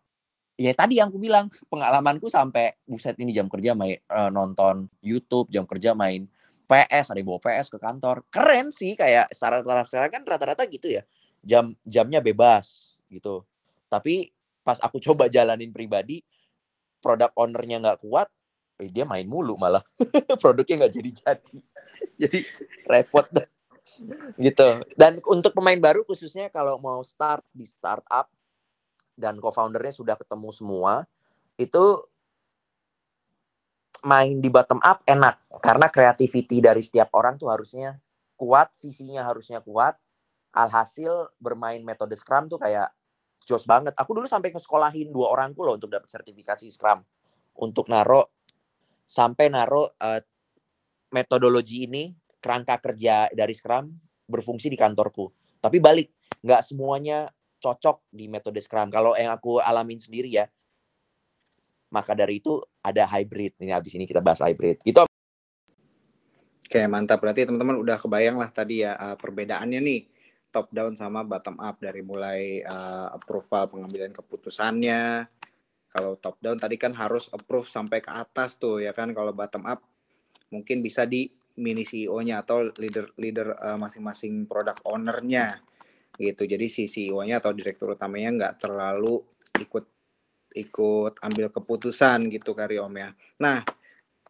ya tadi yang aku bilang pengalamanku sampai buset ini jam kerja main uh, nonton YouTube, jam kerja main PS, ada yang bawa PS ke kantor. Keren sih kayak secara secara kan rata-rata gitu ya jam jamnya bebas gitu. Tapi pas aku coba jalanin pribadi produk ownernya nggak kuat eh, dia main mulu malah. Produknya nggak jadi jadi jadi repot gitu. Dan untuk pemain baru khususnya kalau mau start di startup dan co-foundernya sudah ketemu semua itu main di bottom up enak. Karena creativity dari setiap orang tuh harusnya kuat visinya harusnya kuat alhasil bermain metode Scrum tuh kayak jos banget. Aku dulu sampai ke sekolahin dua orangku loh untuk dapat sertifikasi Scrum. Untuk naro sampai naro uh, metodologi ini kerangka kerja dari Scrum berfungsi di kantorku. Tapi balik, nggak semuanya cocok di metode Scrum. Kalau yang aku alamin sendiri ya, maka dari itu ada hybrid. Ini habis ini kita bahas hybrid. Gitu. Oke, mantap. Berarti teman-teman udah kebayang lah tadi ya uh, perbedaannya nih top down sama bottom up dari mulai uh, approval pengambilan keputusannya. Kalau top down tadi kan harus approve sampai ke atas tuh ya kan. Kalau bottom up mungkin bisa di mini CEO-nya atau leader leader uh, masing-masing product owner-nya gitu. Jadi si CEO-nya atau direktur utamanya nggak terlalu ikut ikut ambil keputusan gitu kari Om ya. Nah,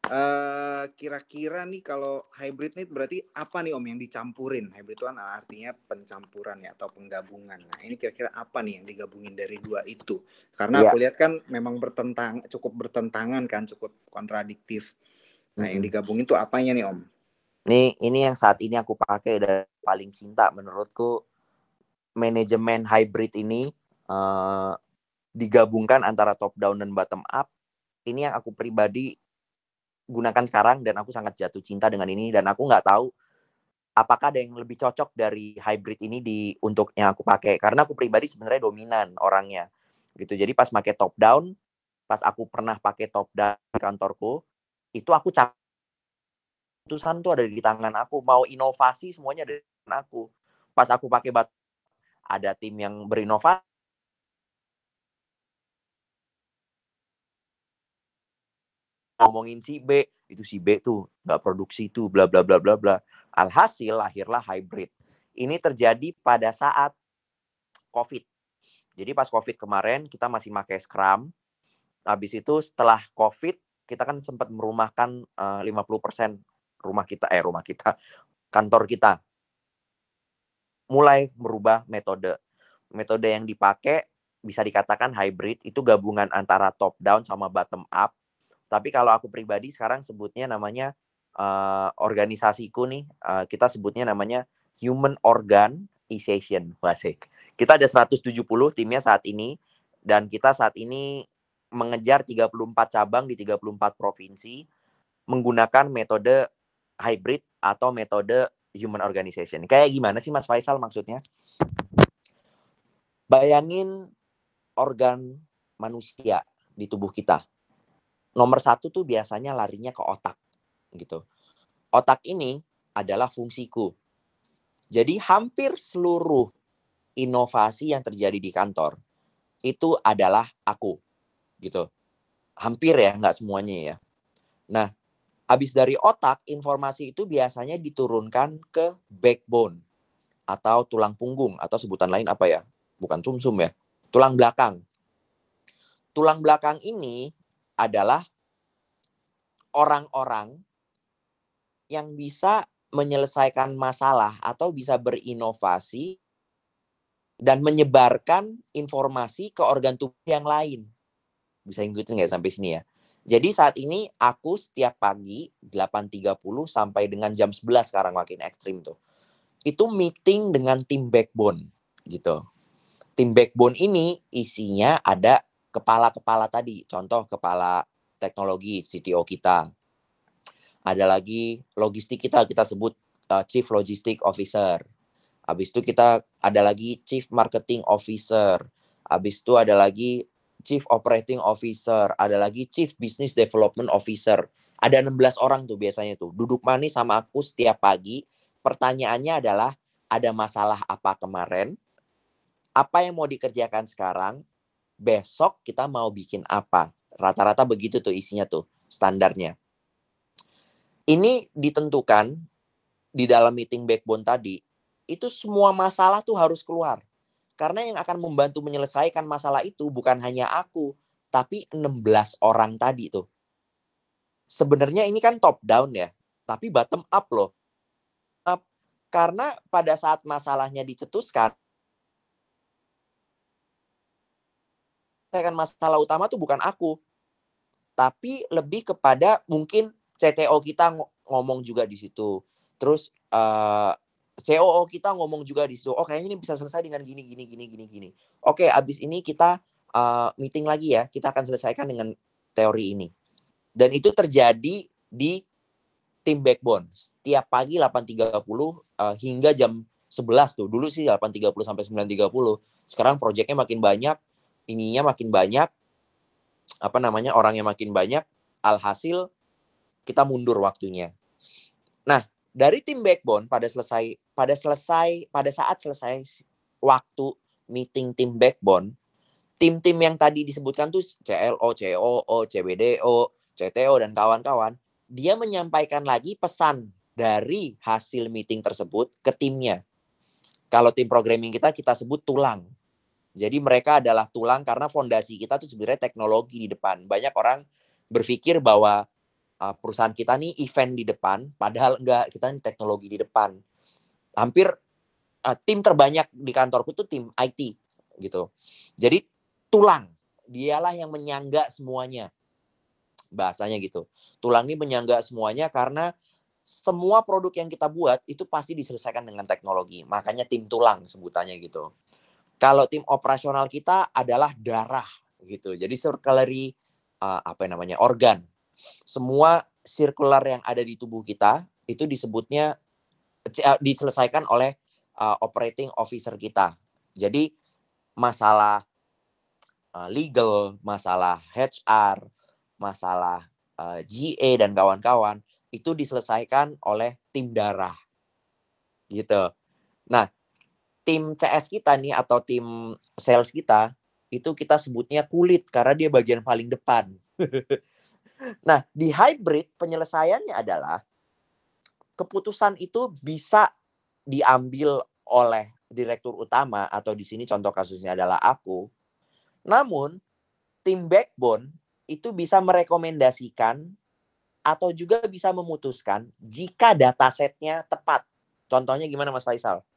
Eh, kira-kira nih kalau hybrid nih berarti apa nih Om yang dicampurin? Hybrid itu kan artinya pencampuran ya atau penggabungan. Nah, ini kira-kira apa nih yang digabungin dari dua itu? Karena yeah. aku lihat kan memang bertentang cukup bertentangan kan, cukup kontradiktif. Nah, hmm. yang digabungin itu apanya nih Om? Nih, ini yang saat ini aku pakai dan paling cinta menurutku manajemen hybrid ini uh, digabungkan antara top down dan bottom up. Ini yang aku pribadi gunakan sekarang dan aku sangat jatuh cinta dengan ini dan aku nggak tahu apakah ada yang lebih cocok dari hybrid ini di untuk yang aku pakai. Karena aku pribadi sebenarnya dominan orangnya gitu. Jadi pas pakai top down pas aku pernah pakai top down di kantorku itu aku cap keputusan tuh ada di tangan aku. Mau inovasi semuanya tangan aku. Pas aku pakai bat ada tim yang berinovasi ngomongin si B itu si B tuh nggak produksi tuh bla bla bla bla bla. Alhasil lahirlah hybrid. Ini terjadi pada saat covid. Jadi pas covid kemarin kita masih pakai scrum. Habis itu setelah covid kita kan sempat merumahkan uh, 50% rumah kita eh rumah kita kantor kita. Mulai merubah metode. Metode yang dipakai bisa dikatakan hybrid itu gabungan antara top down sama bottom up tapi kalau aku pribadi sekarang sebutnya namanya uh, organisasiku nih, uh, kita sebutnya namanya human organization. Wasik. Kita ada 170 timnya saat ini dan kita saat ini mengejar 34 cabang di 34 provinsi menggunakan metode hybrid atau metode human organization. Kayak gimana sih Mas Faisal maksudnya? Bayangin organ manusia di tubuh kita nomor satu tuh biasanya larinya ke otak gitu. Otak ini adalah fungsiku. Jadi hampir seluruh inovasi yang terjadi di kantor itu adalah aku gitu. Hampir ya, nggak semuanya ya. Nah, habis dari otak, informasi itu biasanya diturunkan ke backbone atau tulang punggung atau sebutan lain apa ya? Bukan sumsum ya, tulang belakang. Tulang belakang ini adalah orang-orang yang bisa menyelesaikan masalah atau bisa berinovasi dan menyebarkan informasi ke organ tubuh yang lain. Bisa ngikutin nggak sampai sini ya? Jadi saat ini aku setiap pagi 8.30 sampai dengan jam 11 sekarang makin ekstrim tuh. Itu meeting dengan tim backbone gitu. Tim backbone ini isinya ada kepala-kepala tadi. Contoh kepala teknologi CTO kita. Ada lagi logistik kita kita sebut uh, Chief Logistic Officer. Habis itu kita ada lagi Chief Marketing Officer. Habis itu ada lagi Chief Operating Officer, ada lagi Chief Business Development Officer. Ada 16 orang tuh biasanya tuh. Duduk manis sama aku setiap pagi. Pertanyaannya adalah ada masalah apa kemarin? Apa yang mau dikerjakan sekarang? Besok kita mau bikin apa? Rata-rata begitu tuh isinya tuh standarnya. Ini ditentukan di dalam meeting backbone tadi, itu semua masalah tuh harus keluar. Karena yang akan membantu menyelesaikan masalah itu bukan hanya aku, tapi 16 orang tadi tuh. Sebenarnya ini kan top down ya, tapi bottom up loh. Karena pada saat masalahnya dicetuskan, masalah utama tuh bukan aku, tapi lebih kepada mungkin CTO kita ngomong juga di situ. Terus uh, eh, COO kita ngomong juga di situ. Oh kayaknya ini bisa selesai dengan gini gini gini gini gini. Oke, abis ini kita uh, meeting lagi ya. Kita akan selesaikan dengan teori ini. Dan itu terjadi di tim backbone. Setiap pagi 8.30 uh, eh, hingga jam 11 tuh. Dulu sih 8.30 sampai 9.30. Sekarang proyeknya makin banyak, ininya makin banyak, apa namanya orangnya makin banyak, alhasil kita mundur waktunya. Nah, dari tim backbone pada selesai pada selesai pada saat selesai waktu meeting tim backbone, tim-tim yang tadi disebutkan tuh CLO, COO, CBDO, CTO dan kawan-kawan, dia menyampaikan lagi pesan dari hasil meeting tersebut ke timnya. Kalau tim programming kita kita sebut tulang. Jadi mereka adalah tulang karena fondasi kita tuh sebenarnya teknologi di depan. Banyak orang berpikir bahwa uh, perusahaan kita nih event di depan, padahal enggak, kita nih teknologi di depan. Hampir uh, tim terbanyak di kantorku tuh tim IT gitu. Jadi tulang, dialah yang menyangga semuanya. Bahasanya gitu. Tulang ini menyangga semuanya karena semua produk yang kita buat itu pasti diselesaikan dengan teknologi. Makanya tim tulang sebutannya gitu. Kalau tim operasional kita adalah darah, gitu. Jadi circulatory uh, apa yang namanya organ. Semua sirkular yang ada di tubuh kita itu disebutnya uh, diselesaikan oleh uh, operating officer kita. Jadi masalah uh, legal, masalah HR, masalah uh, GA dan kawan-kawan itu diselesaikan oleh tim darah. Gitu. Nah, tim CS kita nih atau tim sales kita itu kita sebutnya kulit karena dia bagian paling depan. nah, di hybrid penyelesaiannya adalah keputusan itu bisa diambil oleh direktur utama atau di sini contoh kasusnya adalah aku. Namun tim backbone itu bisa merekomendasikan atau juga bisa memutuskan jika datasetnya tepat. Contohnya gimana Mas Faisal?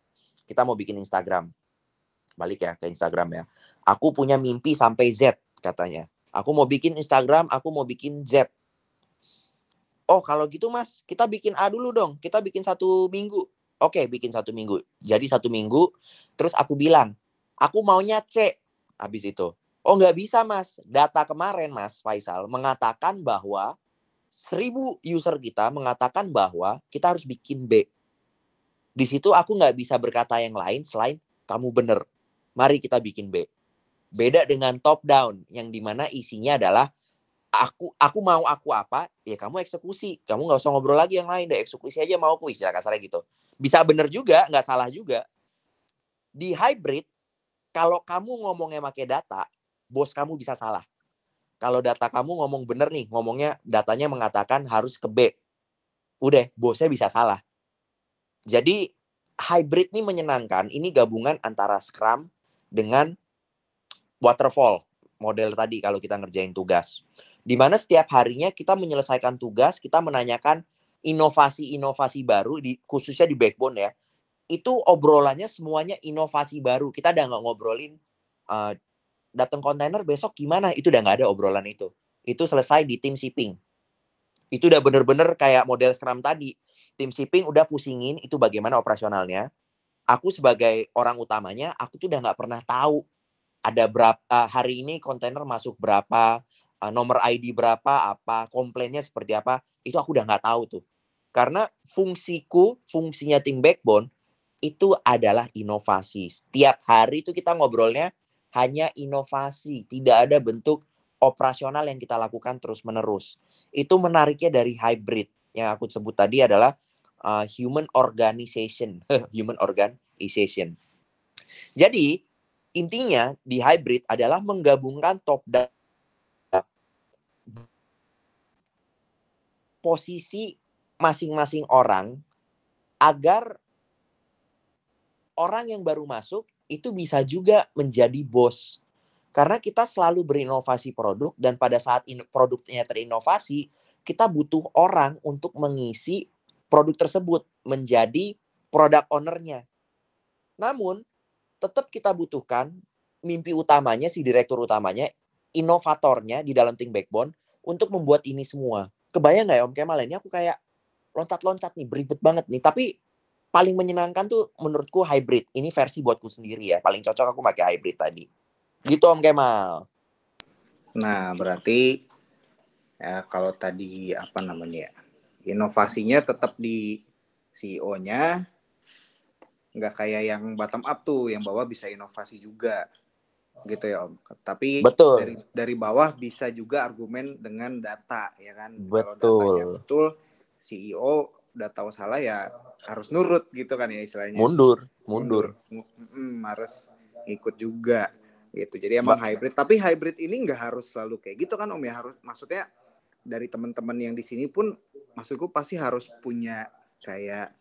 Kita mau bikin Instagram. Balik ya ke Instagram ya. Aku punya mimpi sampai Z katanya. Aku mau bikin Instagram, aku mau bikin Z. Oh kalau gitu mas, kita bikin A dulu dong. Kita bikin satu minggu. Oke, bikin satu minggu. Jadi satu minggu, terus aku bilang, aku maunya C. Habis itu. Oh nggak bisa mas. Data kemarin mas Faisal mengatakan bahwa seribu user kita mengatakan bahwa kita harus bikin B. Di situ aku nggak bisa berkata yang lain selain kamu bener. Mari kita bikin B. Beda dengan top down yang di mana isinya adalah aku aku mau aku apa ya kamu eksekusi. Kamu nggak usah ngobrol lagi yang lain deh eksekusi aja mau aku istilah kasarnya gitu. Bisa bener juga nggak salah juga. Di hybrid kalau kamu ngomongnya pakai data, bos kamu bisa salah kalau data kamu ngomong bener nih, ngomongnya datanya mengatakan harus ke B. Udah, bosnya bisa salah. Jadi hybrid nih menyenangkan. Ini gabungan antara Scrum dengan waterfall model tadi kalau kita ngerjain tugas. Di mana setiap harinya kita menyelesaikan tugas, kita menanyakan inovasi-inovasi baru di khususnya di backbone ya. Itu obrolannya semuanya inovasi baru. Kita udah nggak ngobrolin uh, datang kontainer besok gimana itu udah nggak ada obrolan itu itu selesai di tim shipping itu udah bener-bener kayak model scrum tadi tim shipping udah pusingin itu bagaimana operasionalnya. Aku sebagai orang utamanya aku tuh udah nggak pernah tahu ada berapa hari ini kontainer masuk berapa eh, nomor ID berapa apa komplainnya seperti apa itu aku udah nggak tahu tuh. Karena fungsiku fungsinya tim backbone itu adalah inovasi. Setiap hari itu kita ngobrolnya hanya inovasi, tidak ada bentuk operasional yang kita lakukan terus-menerus. Itu menariknya dari hybrid yang aku sebut tadi adalah uh, human organization, human organization. Jadi intinya di hybrid adalah menggabungkan top down posisi masing-masing orang agar orang yang baru masuk itu bisa juga menjadi bos. Karena kita selalu berinovasi produk dan pada saat produknya terinovasi, kita butuh orang untuk mengisi produk tersebut menjadi produk ownernya. Namun, tetap kita butuhkan mimpi utamanya, si direktur utamanya, inovatornya di dalam tim backbone untuk membuat ini semua. Kebayang nggak ya Om Kemal? Ini aku kayak loncat-loncat nih, beribet banget nih. Tapi paling menyenangkan tuh menurutku hybrid. Ini versi buatku sendiri ya. Paling cocok aku pakai hybrid tadi. Gitu Om Kemal. Nah, berarti ya kalau tadi apa namanya ya? Inovasinya tetap di CEO-nya nggak kayak yang bottom up tuh yang bawah bisa inovasi juga gitu ya om tapi betul dari dari bawah bisa juga argumen dengan data ya kan betul kalau betul CEO udah tahu salah ya harus nurut gitu kan ya istilahnya. Mundur, mundur. Hmm, harus ikut juga gitu. Jadi emang hybrid. Tapi hybrid ini nggak harus selalu kayak gitu kan Om ya. Harus maksudnya dari teman-teman yang di sini pun maksudku pasti harus punya kayak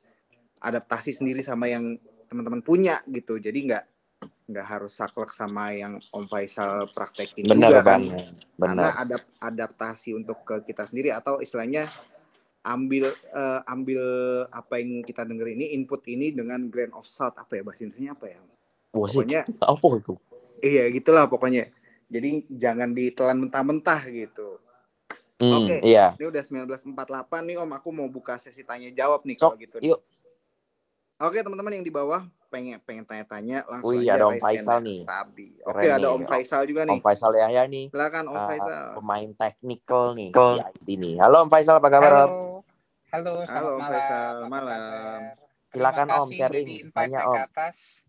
adaptasi sendiri sama yang teman-teman punya gitu. Jadi nggak nggak harus saklek sama yang Om Faisal praktekin Benar juga kan. Benar. Karena adap adaptasi untuk ke kita sendiri atau istilahnya ambil uh, ambil apa yang kita denger ini input ini dengan grain of salt apa ya bahasa Indonesia apa ya pokoknya apa itu iya gitulah pokoknya jadi jangan ditelan mentah-mentah gitu hmm, oke okay. iya ini udah 1948 nih om aku mau buka sesi tanya jawab nih kalau gitu yuk oke teman-teman yang di bawah pengen pengen tanya-tanya langsung Wih, aja ada Om Faisal nih. Sabi. Oke, ada nih. Om Faisal juga nih. Om Faisal Yahya nih. Silakan Om uh, Faisal. pemain teknikal nih di IT nih. Halo Om Faisal, apa kabar Om? Halo, halo, selamat Halo, Om malam. Faisal. Malam. Silakan, Om, sharing. Tanya, Om. atas.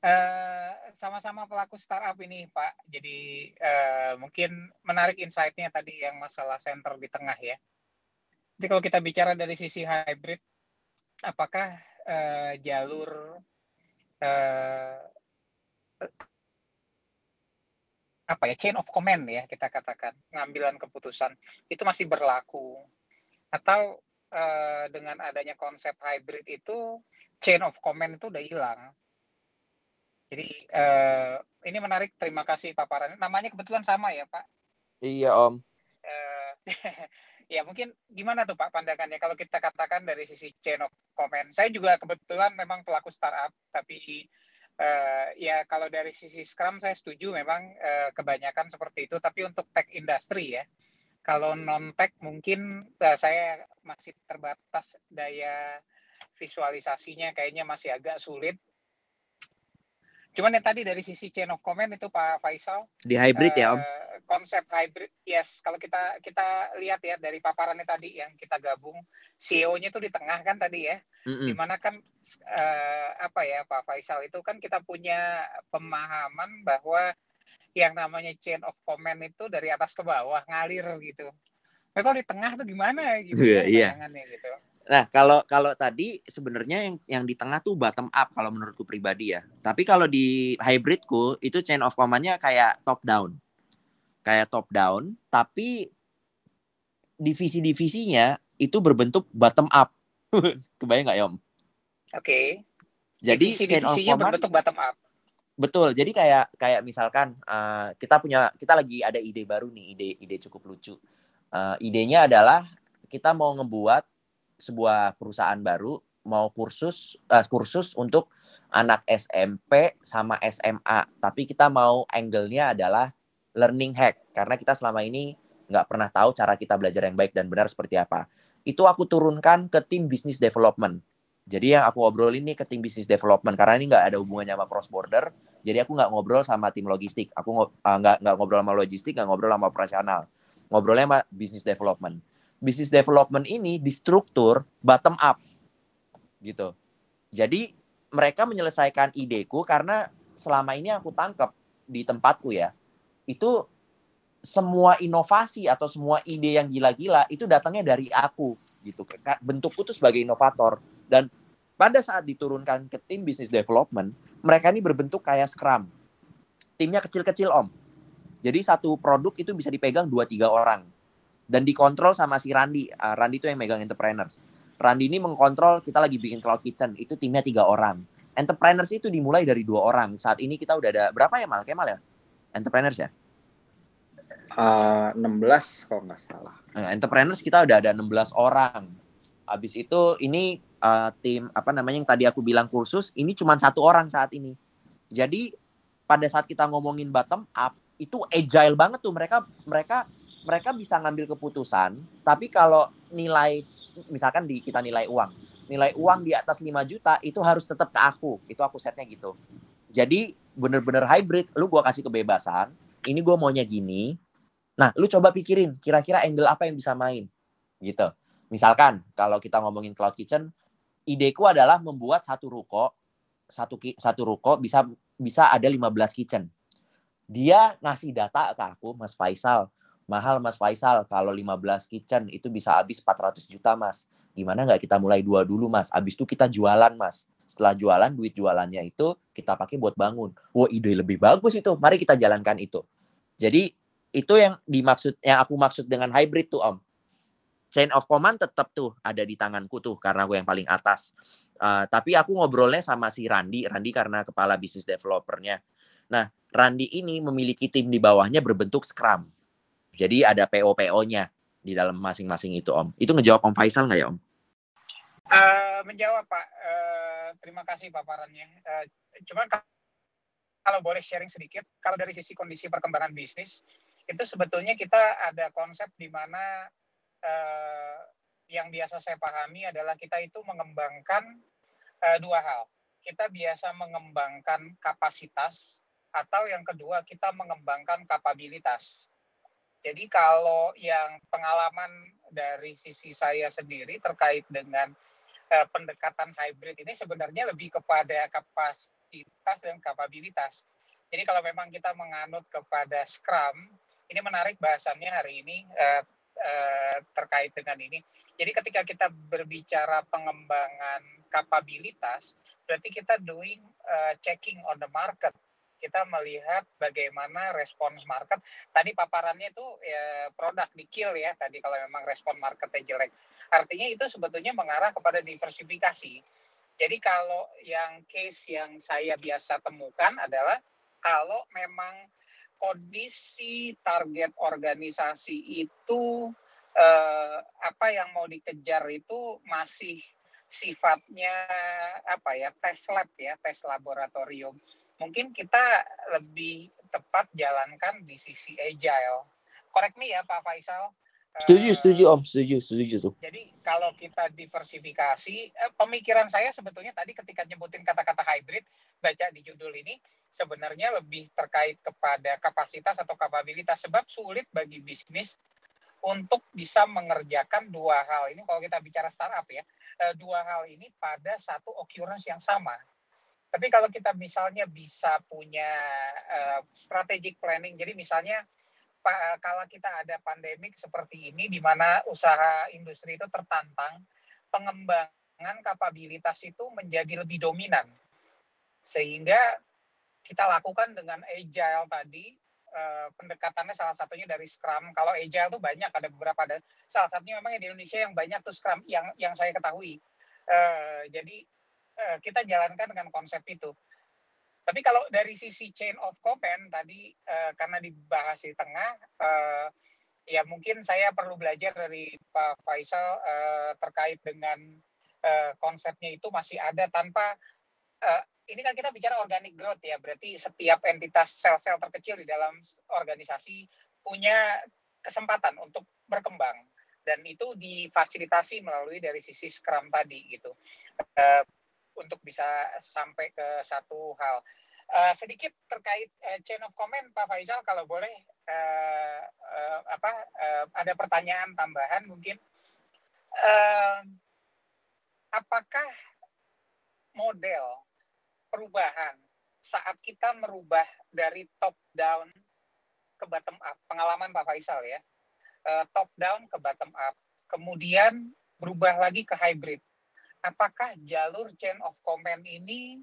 Eh, sama-sama pelaku startup ini, Pak. Jadi eh, mungkin menarik insight-nya tadi yang masalah center di tengah ya. Jadi kalau kita bicara dari sisi hybrid, apakah eh, jalur eh, apa ya chain of command ya kita katakan pengambilan keputusan itu masih berlaku atau eh, dengan adanya konsep hybrid itu chain of command itu udah hilang jadi eh, ini menarik terima kasih paparannya. Namanya kebetulan sama ya pak? Iya Om. Eh, ya mungkin gimana tuh pak pandangannya? Kalau kita katakan dari sisi chain of command saya juga kebetulan memang pelaku startup tapi eh, ya kalau dari sisi Scrum saya setuju memang eh, kebanyakan seperti itu. Tapi untuk tech industry ya kalau non tech mungkin eh, saya masih terbatas daya visualisasinya kayaknya masih agak sulit cuman yang tadi dari sisi chain of command itu Pak Faisal Di hybrid ya Om. eh, konsep hybrid yes kalau kita kita lihat ya dari paparannya tadi yang kita gabung CEO-nya itu di tengah kan tadi ya Mm-mm. di mana kan eh, apa ya Pak Faisal itu kan kita punya pemahaman bahwa yang namanya chain of command itu dari atas ke bawah ngalir gitu. Tapi kalau di tengah tuh gimana gitu Iya, ya iya. bayangannya gitu. Nah, kalau kalau tadi sebenarnya yang yang di tengah tuh bottom up kalau menurutku pribadi ya. Tapi kalau di hybridku itu chain of command-nya kayak top down. Kayak top down, tapi divisi-divisinya itu berbentuk bottom up. Kebayang nggak ya, Om? Oke. Jadi Divisi chain of command berbentuk bottom up. betul. Jadi kayak kayak misalkan uh, kita punya kita lagi ada ide baru nih, ide ide cukup lucu. Uh, idenya adalah kita mau ngebuat sebuah perusahaan baru mau kursus eh, kursus untuk anak SMP sama SMA tapi kita mau angle-nya adalah learning hack karena kita selama ini nggak pernah tahu cara kita belajar yang baik dan benar seperti apa. Itu aku turunkan ke tim business development. Jadi yang aku obrolin nih ke tim business development karena ini nggak ada hubungannya sama cross border jadi aku nggak ngobrol sama tim logistik. Aku ah, nggak nggak ngobrol sama logistik nggak ngobrol sama operasional. Ngobrolnya sama business development business development ini distruktur bottom up gitu. Jadi mereka menyelesaikan ideku karena selama ini aku tangkap di tempatku ya, itu semua inovasi atau semua ide yang gila-gila itu datangnya dari aku gitu. Bentukku tuh sebagai inovator dan pada saat diturunkan ke tim business development, mereka ini berbentuk kayak scrum. Timnya kecil-kecil om. Jadi satu produk itu bisa dipegang 2-3 orang dan dikontrol sama si Randi. Ah, Randi itu yang megang entrepreneurs. Randi ini mengkontrol kita lagi bikin cloud kitchen itu timnya tiga orang. Entrepreneurs itu dimulai dari dua orang. Saat ini kita udah ada berapa ya mal? Kemal ya? Entrepreneurs ya? Eh, 16 kalau nggak salah. Nah, entrepreneurs kita udah ada 16 orang. Habis itu ini uh, tim apa namanya yang tadi aku bilang kursus ini cuma satu orang saat ini. Jadi pada saat kita ngomongin bottom up itu agile banget tuh mereka mereka mereka bisa ngambil keputusan tapi kalau nilai misalkan di kita nilai uang. Nilai uang di atas 5 juta itu harus tetap ke aku. Itu aku setnya gitu. Jadi bener-bener hybrid. Lu gua kasih kebebasan ini gua maunya gini. Nah lu coba pikirin kira-kira angle apa yang bisa main gitu. Misalkan kalau kita ngomongin cloud kitchen ideku adalah membuat satu ruko satu satu ruko bisa bisa ada 15 kitchen. Dia ngasih data ke aku Mas Faisal mahal Mas Faisal. Kalau 15 kitchen itu bisa habis 400 juta Mas. Gimana nggak kita mulai dua dulu Mas? Habis itu kita jualan Mas. Setelah jualan duit jualannya itu kita pakai buat bangun. Wah ide lebih bagus itu. Mari kita jalankan itu. Jadi itu yang dimaksud yang aku maksud dengan hybrid tuh Om. Chain of command tetap tuh ada di tanganku tuh karena aku yang paling atas. Uh, tapi aku ngobrolnya sama si Randi. Randi karena kepala bisnis developernya. Nah Randi ini memiliki tim di bawahnya berbentuk scrum jadi ada PO-PO-nya di dalam masing-masing itu Om itu ngejawab Om Faisal nggak ya Om Eh, menjawab Pak, Eh, terima kasih paparannya. Eh, cuman ka- kalau boleh sharing sedikit, kalau dari sisi kondisi perkembangan bisnis, itu sebetulnya kita ada konsep di mana eh, yang biasa saya pahami adalah kita itu mengembangkan eh, dua hal. kita biasa mengembangkan kapasitas atau yang kedua kita mengembangkan kapabilitas. Jadi kalau yang pengalaman dari sisi saya sendiri terkait dengan uh, pendekatan hybrid ini sebenarnya lebih kepada kapasitas dan kapabilitas. Jadi kalau memang kita menganut kepada Scrum, ini menarik bahasannya hari ini uh, uh, terkait dengan ini. Jadi ketika kita berbicara pengembangan kapabilitas, berarti kita doing uh, checking on the market kita melihat bagaimana respons market. Tadi paparannya itu ya, produk di kill ya tadi kalau memang respon marketnya jelek. Artinya itu sebetulnya mengarah kepada diversifikasi. Jadi kalau yang case yang saya biasa temukan adalah kalau memang kondisi target organisasi itu eh, apa yang mau dikejar itu masih sifatnya apa ya tes lab ya tes laboratorium mungkin kita lebih tepat jalankan di sisi agile. Correct me ya Pak Faisal. Setuju, uh, setuju Om, setuju, setuju tuh. Jadi kalau kita diversifikasi, eh, pemikiran saya sebetulnya tadi ketika nyebutin kata-kata hybrid, baca di judul ini, sebenarnya lebih terkait kepada kapasitas atau kapabilitas. Sebab sulit bagi bisnis untuk bisa mengerjakan dua hal ini. Kalau kita bicara startup ya, eh, dua hal ini pada satu occurrence yang sama. Tapi kalau kita misalnya bisa punya uh, strategic planning, jadi misalnya kalau kita ada pandemik seperti ini, di mana usaha industri itu tertantang, pengembangan kapabilitas itu menjadi lebih dominan, sehingga kita lakukan dengan agile tadi, uh, pendekatannya salah satunya dari Scrum. Kalau agile itu banyak, ada beberapa ada. Salah satunya memang di Indonesia yang banyak tuh Scrum yang yang saya ketahui. Uh, jadi Eh, kita jalankan dengan konsep itu. Tapi kalau dari sisi chain of command tadi uh, karena dibahas di tengah, uh, ya mungkin saya perlu belajar dari Pak Faisal uh, terkait dengan uh, konsepnya itu masih ada tanpa uh, ini kan kita bicara organic growth ya, berarti setiap entitas sel-sel terkecil di dalam organisasi punya kesempatan untuk berkembang dan itu difasilitasi melalui dari sisi Scrum tadi gitu. Uh, untuk bisa sampai ke satu hal. Uh, sedikit terkait uh, chain of command Pak Faisal kalau boleh uh, uh, apa uh, ada pertanyaan tambahan mungkin? Uh, apakah model perubahan saat kita merubah dari top down ke bottom up? Pengalaman Pak Faisal ya. Uh, top down ke bottom up kemudian berubah lagi ke hybrid apakah jalur chain of command ini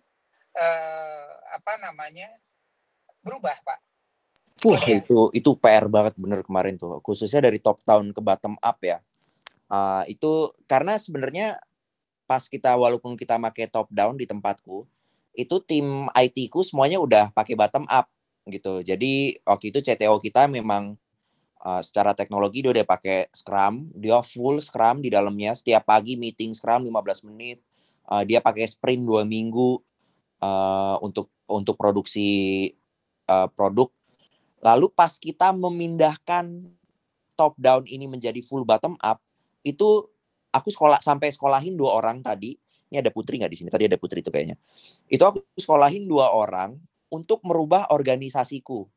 eh, apa namanya berubah, Pak? Wah ya. itu itu PR banget bener kemarin tuh, khususnya dari top down ke bottom up ya. Uh, itu karena sebenarnya pas kita walaupun kita pakai top down di tempatku, itu tim IT ku semuanya udah pakai bottom up gitu. Jadi waktu itu CTO kita memang uh, secara teknologi dia udah pakai Scrum, dia full Scrum di dalamnya setiap pagi meeting Scrum 15 menit. Uh, dia pakai sprint dua minggu uh, untuk untuk produksi uh, produk. Lalu pas kita memindahkan top down ini menjadi full bottom up, itu aku sekolah sampai sekolahin dua orang tadi. Ini ada Putri nggak di sini? Tadi ada Putri itu kayaknya. Itu aku sekolahin dua orang untuk merubah organisasiku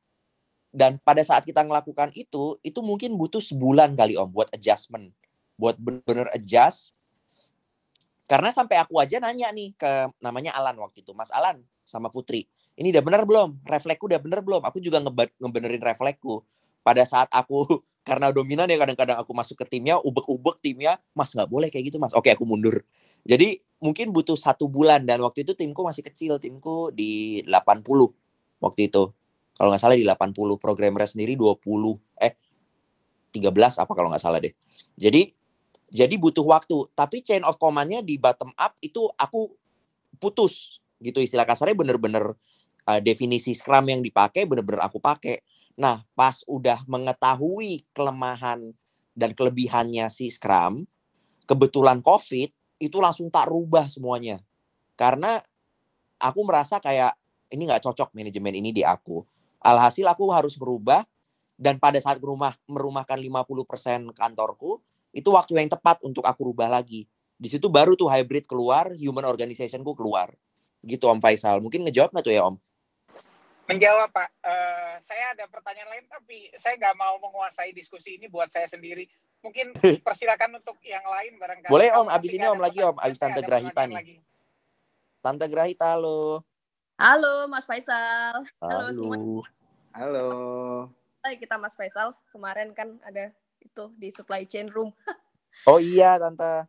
dan pada saat kita melakukan itu, itu mungkin butuh sebulan kali om buat adjustment, buat bener-bener adjust. Karena sampai aku aja nanya nih ke namanya Alan waktu itu, Mas Alan sama Putri, ini udah bener belum? Refleksku udah bener belum? Aku juga ngebenerin refleksku. Pada saat aku karena dominan ya kadang-kadang aku masuk ke timnya, ubek-ubek timnya, Mas nggak boleh kayak gitu Mas. Oke aku mundur. Jadi mungkin butuh satu bulan dan waktu itu timku masih kecil, timku di 80 waktu itu kalau nggak salah di 80 programmer sendiri 20 eh 13 apa kalau nggak salah deh. Jadi jadi butuh waktu, tapi chain of command-nya di bottom up itu aku putus gitu istilah kasarnya bener-bener uh, definisi Scrum yang dipakai bener-bener aku pakai. Nah, pas udah mengetahui kelemahan dan kelebihannya si Scrum, kebetulan COVID itu langsung tak rubah semuanya. Karena aku merasa kayak ini nggak cocok manajemen ini di aku. Alhasil aku harus berubah dan pada saat merumah merumahkan 50% kantorku, itu waktu yang tepat untuk aku rubah lagi. Di situ baru tuh hybrid keluar, human organizationku keluar. gitu Om Faisal. Mungkin ngejawab nggak tuh ya Om? Menjawab Pak, uh, saya ada pertanyaan lain tapi saya nggak mau menguasai diskusi ini buat saya sendiri. Mungkin persilakan untuk yang lain barangkali. Boleh Om, abis ini Om lagi Om, abis Tante Grahita nih. Lagi. Tante Grahita, halo. Halo Mas Faisal. Halo, halo semua. Halo. Hai kita Mas Faisal, kemarin kan ada itu di supply chain room. oh iya Tante.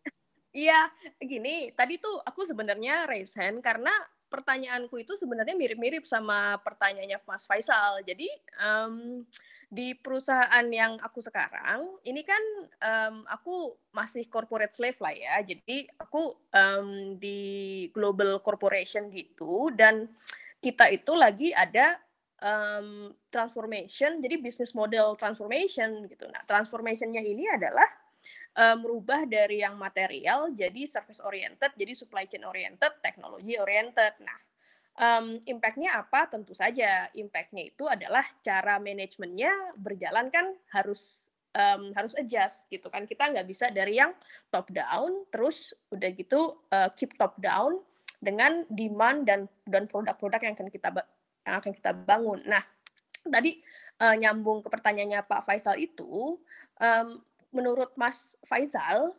iya, gini, tadi tuh aku sebenarnya raise hand karena pertanyaanku itu sebenarnya mirip-mirip sama pertanyaannya Mas Faisal. Jadi um, di perusahaan yang aku sekarang ini kan um, aku masih corporate slave lah ya. Jadi aku um, di global corporation gitu dan kita itu lagi ada um, transformation. Jadi business model transformation gitu. Nah transformationnya ini adalah uh, merubah dari yang material jadi service oriented, jadi supply chain oriented, teknologi oriented. Nah, um, impact-nya apa? Tentu saja impact-nya itu adalah cara manajemennya berjalan kan harus um, harus adjust gitu kan. Kita nggak bisa dari yang top down terus udah gitu uh, keep top down dengan demand dan dan produk-produk yang akan kita yang akan kita bangun. Nah, tadi uh, nyambung ke pertanyaannya Pak Faisal itu um, menurut Mas Faisal,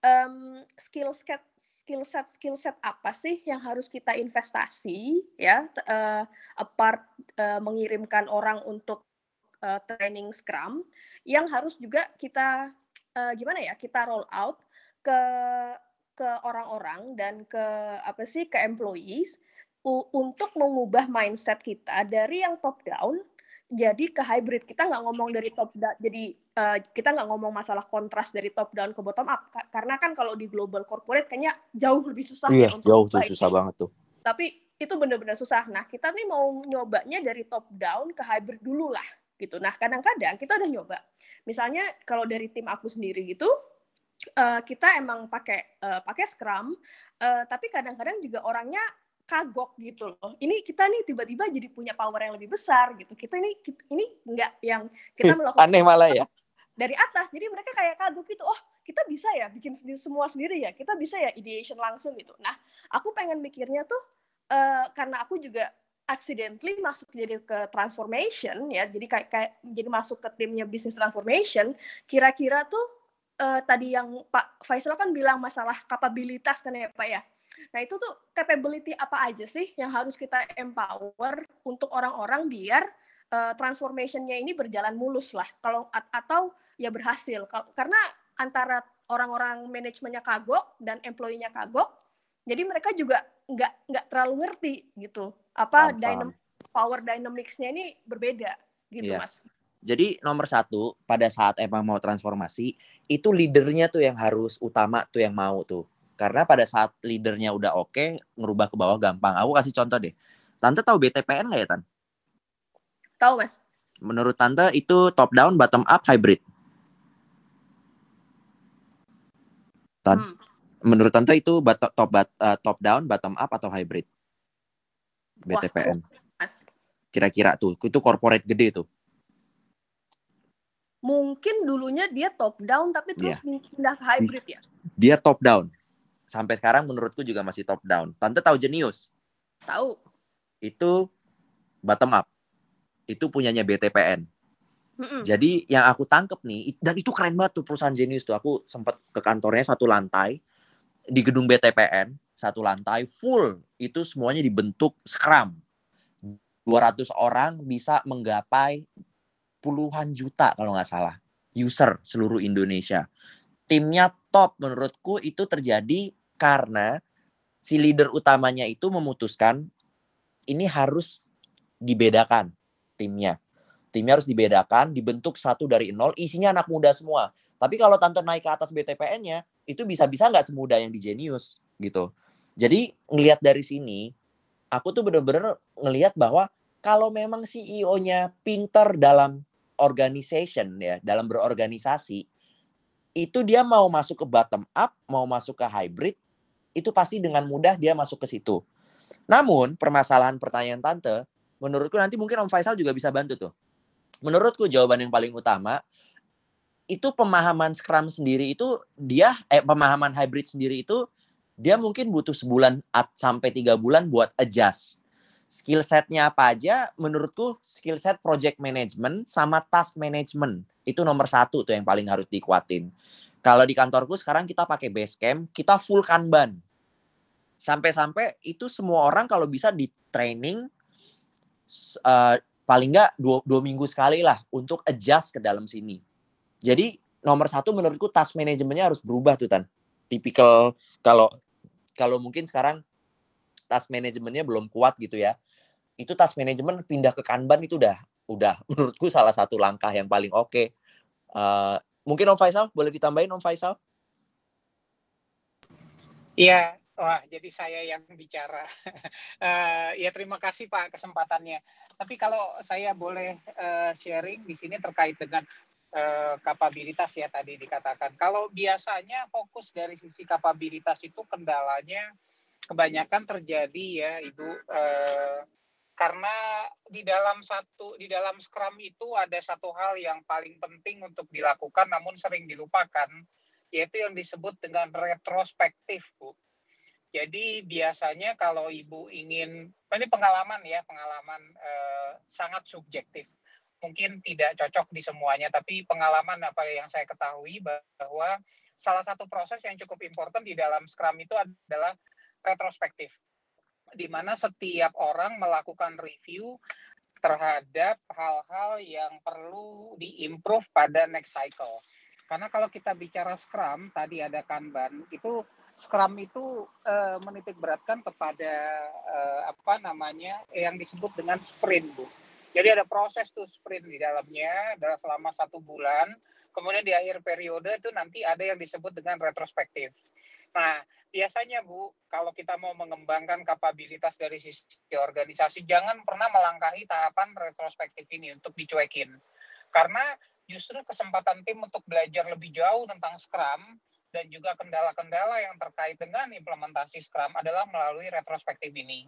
um, skill set skill set skill set apa sih yang harus kita investasi ya? Uh, apart uh, mengirimkan orang untuk uh, training Scrum yang harus juga kita uh, gimana ya kita roll out ke ke orang-orang dan ke apa sih ke employees untuk mengubah mindset kita dari yang top down jadi ke hybrid. Kita nggak ngomong dari top down jadi uh, kita nggak ngomong masalah kontras dari top down ke bottom up karena kan kalau di global corporate kayaknya jauh lebih susah iya, ya jauh tuh susah banget tuh. Tapi itu benar-benar susah. Nah kita nih mau nyobanya dari top down ke hybrid dulu lah gitu. Nah kadang-kadang kita udah nyoba. Misalnya kalau dari tim aku sendiri gitu uh, kita emang pakai uh, pakai scrum uh, tapi kadang-kadang juga orangnya kagok gitu loh. Ini kita nih tiba-tiba jadi punya power yang lebih besar gitu. Kita ini ini enggak yang kita melakukan aneh malah ya. Dari atas. Jadi mereka kayak kagok gitu. Oh, kita bisa ya bikin sendiri semua sendiri ya. Kita bisa ya ideation langsung gitu. Nah, aku pengen mikirnya tuh uh, karena aku juga accidentally masuk jadi ke transformation ya. Jadi kayak kayak jadi masuk ke timnya business transformation, kira-kira tuh uh, tadi yang Pak Faisal kan bilang masalah kapabilitas kan ya Pak ya Nah itu tuh capability apa aja sih yang harus kita empower untuk orang-orang biar uh, transformation-nya ini berjalan mulus lah. Kalau atau ya berhasil. Karena antara orang-orang manajemennya kagok dan employee-nya kagok, jadi mereka juga nggak nggak terlalu ngerti gitu apa dynamic power dynamics-nya ini berbeda gitu yeah. mas. Jadi nomor satu pada saat emang mau transformasi itu leadernya tuh yang harus utama tuh yang mau tuh karena pada saat leadernya udah oke, okay, ngerubah ke bawah gampang. Aku kasih contoh deh. Tante tahu BTPN nggak ya, Tan? Tahu, Mas. Menurut Tante itu top down, bottom up, hybrid. Tan, hmm. menurut Tante itu top, top, uh, top down, bottom up atau hybrid? BTPN. Mas. Kira-kira tuh, itu corporate gede tuh. Mungkin dulunya dia top down tapi terus yeah. pindah ke hybrid ya? Dia top down sampai sekarang menurutku juga masih top down. Tante tahu Genius? Tahu. Itu bottom up. Itu punyanya BTPN. Mm-mm. Jadi yang aku tangkep nih dan itu keren banget tuh perusahaan Genius tuh. Aku sempat ke kantornya satu lantai di gedung BTPN satu lantai full itu semuanya dibentuk Scrum. 200 orang bisa menggapai puluhan juta kalau nggak salah user seluruh Indonesia. Timnya top menurutku itu terjadi karena si leader utamanya itu memutuskan ini harus dibedakan timnya. Timnya harus dibedakan, dibentuk satu dari nol, isinya anak muda semua. Tapi kalau tante naik ke atas BTPN-nya, itu bisa-bisa nggak semudah yang di Genius gitu. Jadi ngelihat dari sini, aku tuh bener-bener ngelihat bahwa kalau memang CEO-nya pinter dalam organization ya, dalam berorganisasi, itu dia mau masuk ke bottom up, mau masuk ke hybrid, itu pasti dengan mudah dia masuk ke situ. Namun permasalahan pertanyaan tante, menurutku nanti mungkin Om Faisal juga bisa bantu tuh. Menurutku jawaban yang paling utama itu pemahaman Scrum sendiri itu dia eh pemahaman hybrid sendiri itu dia mungkin butuh sebulan sampai tiga bulan buat adjust. Skill setnya apa aja? Menurutku skill set project management sama task management itu nomor satu tuh yang paling harus dikuatin. Kalau di kantorku sekarang kita pakai Basecamp, kita full Kanban. Sampai-sampai itu semua orang kalau bisa di training uh, paling nggak dua, dua minggu sekali lah untuk adjust ke dalam sini. Jadi nomor satu menurutku task manajemennya harus berubah tuh Tan. Tipikal kalau kalau mungkin sekarang task manajemennya belum kuat gitu ya itu task manajemen pindah ke kanban itu udah udah menurutku salah satu langkah yang paling oke okay. uh, mungkin Om Faisal boleh ditambahin Om Faisal Iya, wah jadi saya yang bicara. uh, ya terima kasih Pak kesempatannya. Tapi kalau saya boleh uh, sharing di sini terkait dengan uh, kapabilitas ya tadi dikatakan. Kalau biasanya fokus dari sisi kapabilitas itu kendalanya kebanyakan terjadi ya Ibu uh, karena di dalam satu di dalam Scrum itu ada satu hal yang paling penting untuk dilakukan namun sering dilupakan yaitu yang disebut dengan retrospektif Bu. Jadi biasanya kalau ibu ingin, ini pengalaman ya, pengalaman eh, sangat subjektif mungkin tidak cocok di semuanya, tapi pengalaman apa yang saya ketahui bahwa salah satu proses yang cukup important di dalam Scrum itu adalah retrospektif, di mana setiap orang melakukan review terhadap hal-hal yang perlu diimprove pada next cycle. Karena kalau kita bicara Scrum, tadi ada Kanban, itu Scrum itu uh, menitik beratkan kepada uh, apa namanya yang disebut dengan sprint, Bu jadi ada proses tuh sprint di dalamnya adalah selama satu bulan. Kemudian di akhir periode itu nanti ada yang disebut dengan retrospektif. Nah, biasanya Bu, kalau kita mau mengembangkan kapabilitas dari sisi organisasi, jangan pernah melangkahi tahapan retrospektif ini untuk dicuekin. Karena justru kesempatan tim untuk belajar lebih jauh tentang Scrum dan juga kendala-kendala yang terkait dengan implementasi Scrum adalah melalui retrospektif ini.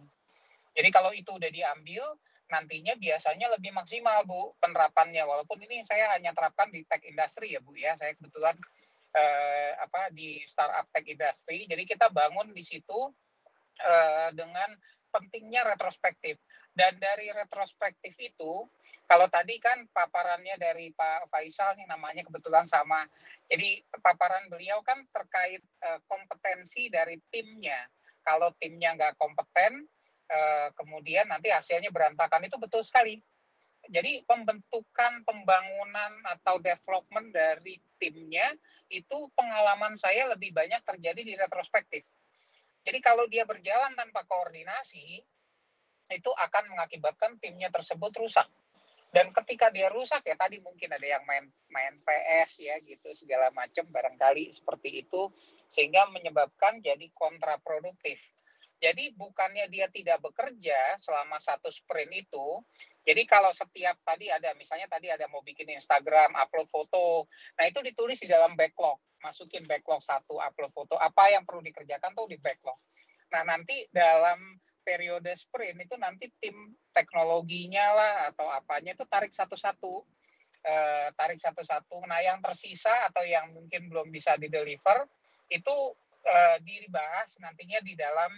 Jadi kalau itu udah diambil, nantinya biasanya lebih maksimal Bu penerapannya walaupun ini saya hanya terapkan di tech industry ya Bu ya saya kebetulan eh, apa di startup tech industry. Jadi kita bangun di situ eh, dengan pentingnya retrospektif. Dan dari retrospektif itu kalau tadi kan paparannya dari Pak Faisal yang namanya kebetulan sama. Jadi paparan beliau kan terkait eh, kompetensi dari timnya. Kalau timnya nggak kompeten Eh, kemudian nanti hasilnya berantakan. Itu betul sekali. Jadi pembentukan pembangunan atau development dari timnya itu pengalaman saya lebih banyak terjadi di retrospektif. Jadi kalau dia berjalan tanpa koordinasi itu akan mengakibatkan timnya tersebut rusak. Dan ketika dia rusak ya tadi mungkin ada yang main main PS ya gitu segala macam barangkali seperti itu sehingga menyebabkan jadi kontraproduktif jadi bukannya dia tidak bekerja selama satu sprint itu. Jadi kalau setiap tadi ada misalnya tadi ada mau bikin Instagram, upload foto. Nah itu ditulis di dalam backlog. Masukin backlog satu, upload foto. Apa yang perlu dikerjakan tuh di backlog. Nah nanti dalam periode sprint itu nanti tim teknologinya lah atau apanya itu tarik satu-satu. Eh, tarik satu-satu. Nah yang tersisa atau yang mungkin belum bisa dideliver itu eh, dibahas nantinya di dalam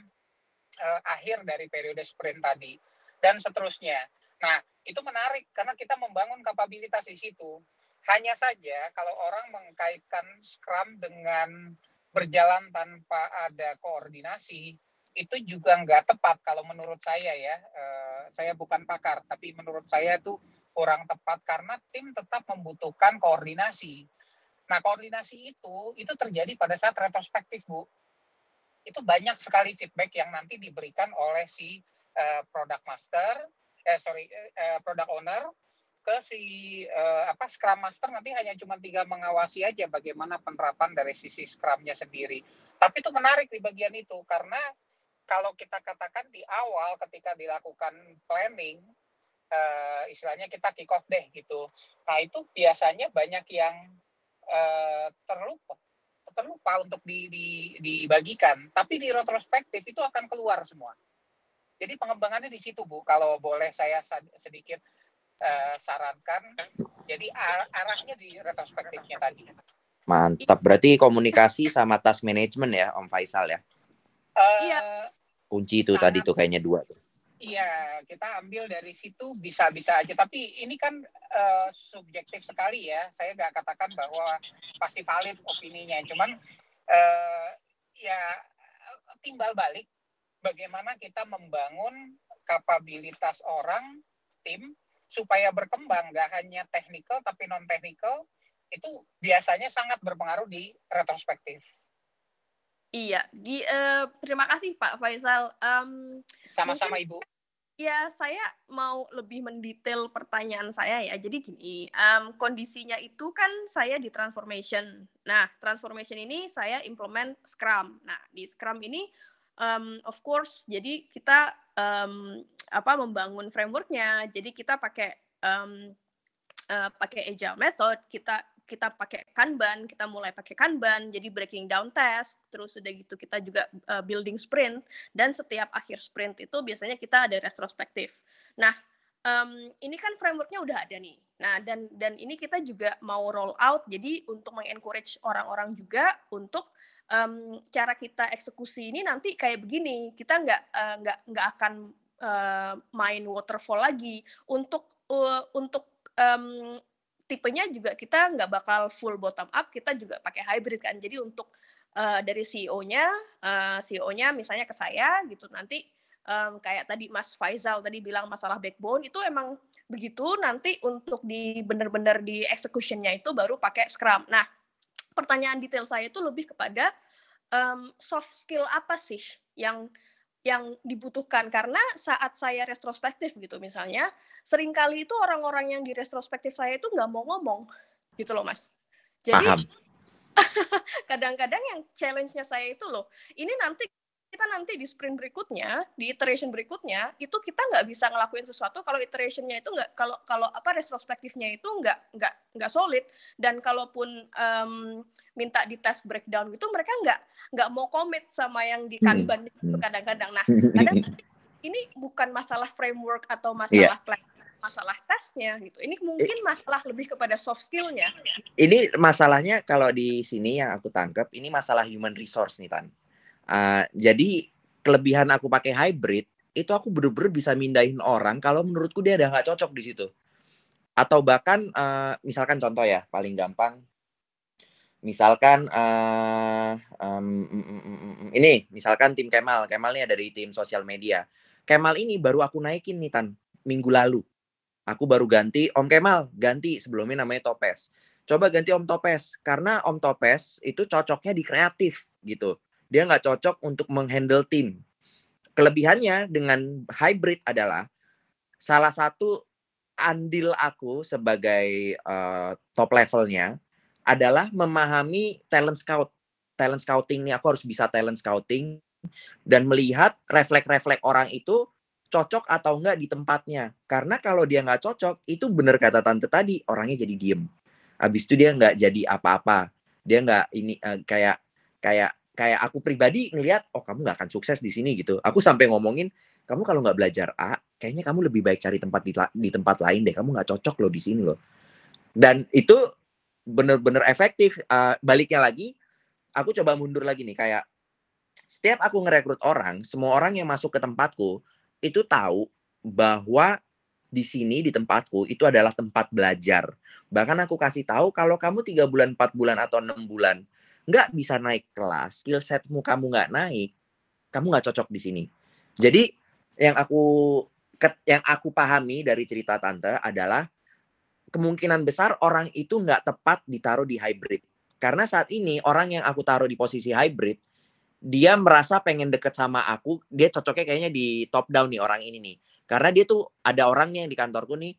uh, akhir dari periode sprint tadi dan seterusnya. Nah, itu menarik karena kita membangun kapabilitas di situ. Hanya saja kalau orang mengkaitkan Scrum dengan berjalan tanpa ada koordinasi, itu juga nggak tepat kalau menurut saya ya. Uh, saya bukan pakar, tapi menurut saya itu kurang tepat karena tim tetap membutuhkan koordinasi. Nah, koordinasi itu itu terjadi pada saat retrospektif, Bu itu banyak sekali feedback yang nanti diberikan oleh si uh, product master, eh sorry, uh, product owner ke si uh, apa Scrum Master nanti hanya cuma tiga mengawasi aja bagaimana penerapan dari sisi Scrumnya sendiri. Tapi itu menarik di bagian itu karena kalau kita katakan di awal ketika dilakukan planning, uh, istilahnya kita kick off deh gitu. Nah itu biasanya banyak yang uh, terlupa terlupa untuk di, di, dibagikan. Tapi di retrospektif itu akan keluar semua. Jadi pengembangannya di situ Bu. Kalau boleh saya sedikit uh, sarankan. Jadi ar arahnya di retrospektifnya tadi. Mantap. Berarti komunikasi sama task management ya Om Faisal ya? Uh, iya. Kunci itu tadi tuh kayaknya dua tuh. Iya, kita ambil dari situ bisa-bisa aja. Tapi ini kan uh, subjektif sekali ya. Saya nggak katakan bahwa pasti valid opininya. Cuman uh, ya timbal balik bagaimana kita membangun kapabilitas orang tim supaya berkembang. Gak hanya teknikal tapi non teknikal itu biasanya sangat berpengaruh di retrospektif. Iya, di, uh, terima kasih Pak Faisal. Um, Sama-sama Ibu. Ya, saya mau lebih mendetail pertanyaan saya ya. Jadi gini, um, kondisinya itu kan saya di transformation. Nah, transformation ini saya implement Scrum. Nah, di Scrum ini, um, of course, jadi kita um, apa membangun frameworknya. Jadi kita pakai um, uh, pakai agile method. Kita kita pakai Kanban, kita mulai pakai Kanban, jadi breaking down task, terus udah gitu kita juga uh, building sprint, dan setiap akhir sprint itu biasanya kita ada retrospektif. Nah, um, ini kan frameworknya udah ada nih. Nah, dan dan ini kita juga mau roll out, jadi untuk mengencourage orang-orang juga untuk um, cara kita eksekusi ini nanti kayak begini, kita nggak uh, nggak nggak akan uh, main waterfall lagi untuk uh, untuk um, tipenya juga kita nggak bakal full bottom up, kita juga pakai hybrid kan. Jadi untuk uh, dari CEO-nya, uh, CEO-nya misalnya ke saya gitu nanti um, kayak tadi Mas Faisal tadi bilang masalah backbone itu emang begitu nanti untuk di benar-benar di execution-nya itu baru pakai Scrum. Nah, pertanyaan detail saya itu lebih kepada um, soft skill apa sih yang yang dibutuhkan? Karena saat saya retrospektif gitu misalnya sering kali itu orang-orang yang di retrospektif saya itu nggak mau ngomong gitu loh mas. Jadi kadang-kadang yang challenge-nya saya itu loh ini nanti kita nanti di sprint berikutnya, di iteration berikutnya, itu kita nggak bisa ngelakuin sesuatu kalau iterationnya itu nggak kalau kalau apa retrospektifnya itu nggak nggak nggak solid dan kalaupun um, minta di test breakdown gitu mereka nggak nggak mau komit sama yang di kanban hmm. itu kadang-kadang. Nah, kadang ini bukan masalah framework atau masalah yeah. plan masalah tesnya gitu. Ini mungkin masalah lebih kepada soft skillnya. Ini masalahnya kalau di sini yang aku tangkap ini masalah human resource nih Tan. Uh, jadi kelebihan aku pakai hybrid itu aku bener-bener bisa mindahin orang kalau menurutku dia ada nggak cocok di situ. Atau bahkan uh, misalkan contoh ya paling gampang, misalkan uh, um, ini misalkan tim Kemal, Kemal ini ada di tim sosial media. Kemal ini baru aku naikin nih tan minggu lalu. Aku baru ganti Om Kemal, ganti sebelumnya namanya Topes. Coba ganti Om Topes karena Om Topes itu cocoknya di kreatif gitu dia nggak cocok untuk menghandle tim. Kelebihannya dengan hybrid adalah salah satu andil aku sebagai uh, top levelnya adalah memahami talent scout. Talent scouting ini aku harus bisa talent scouting dan melihat refleks-refleks orang itu cocok atau enggak di tempatnya. Karena kalau dia nggak cocok, itu benar kata tante tadi, orangnya jadi diem. Habis itu dia nggak jadi apa-apa. Dia nggak ini uh, kayak kayak kayak aku pribadi ngelihat oh kamu nggak akan sukses di sini gitu. Aku sampai ngomongin kamu kalau nggak belajar A kayaknya kamu lebih baik cari tempat di, di tempat lain deh. Kamu nggak cocok loh di sini loh. Dan itu bener-bener efektif. Uh, baliknya lagi aku coba mundur lagi nih kayak setiap aku ngerekrut orang semua orang yang masuk ke tempatku itu tahu bahwa di sini di tempatku itu adalah tempat belajar. Bahkan aku kasih tahu kalau kamu tiga bulan empat bulan atau enam bulan nggak bisa naik kelas, skill setmu kamu nggak naik, kamu nggak cocok di sini. Jadi yang aku yang aku pahami dari cerita tante adalah kemungkinan besar orang itu nggak tepat ditaruh di hybrid. Karena saat ini orang yang aku taruh di posisi hybrid, dia merasa pengen deket sama aku, dia cocoknya kayaknya di top down nih orang ini nih. Karena dia tuh ada orangnya yang di kantorku nih,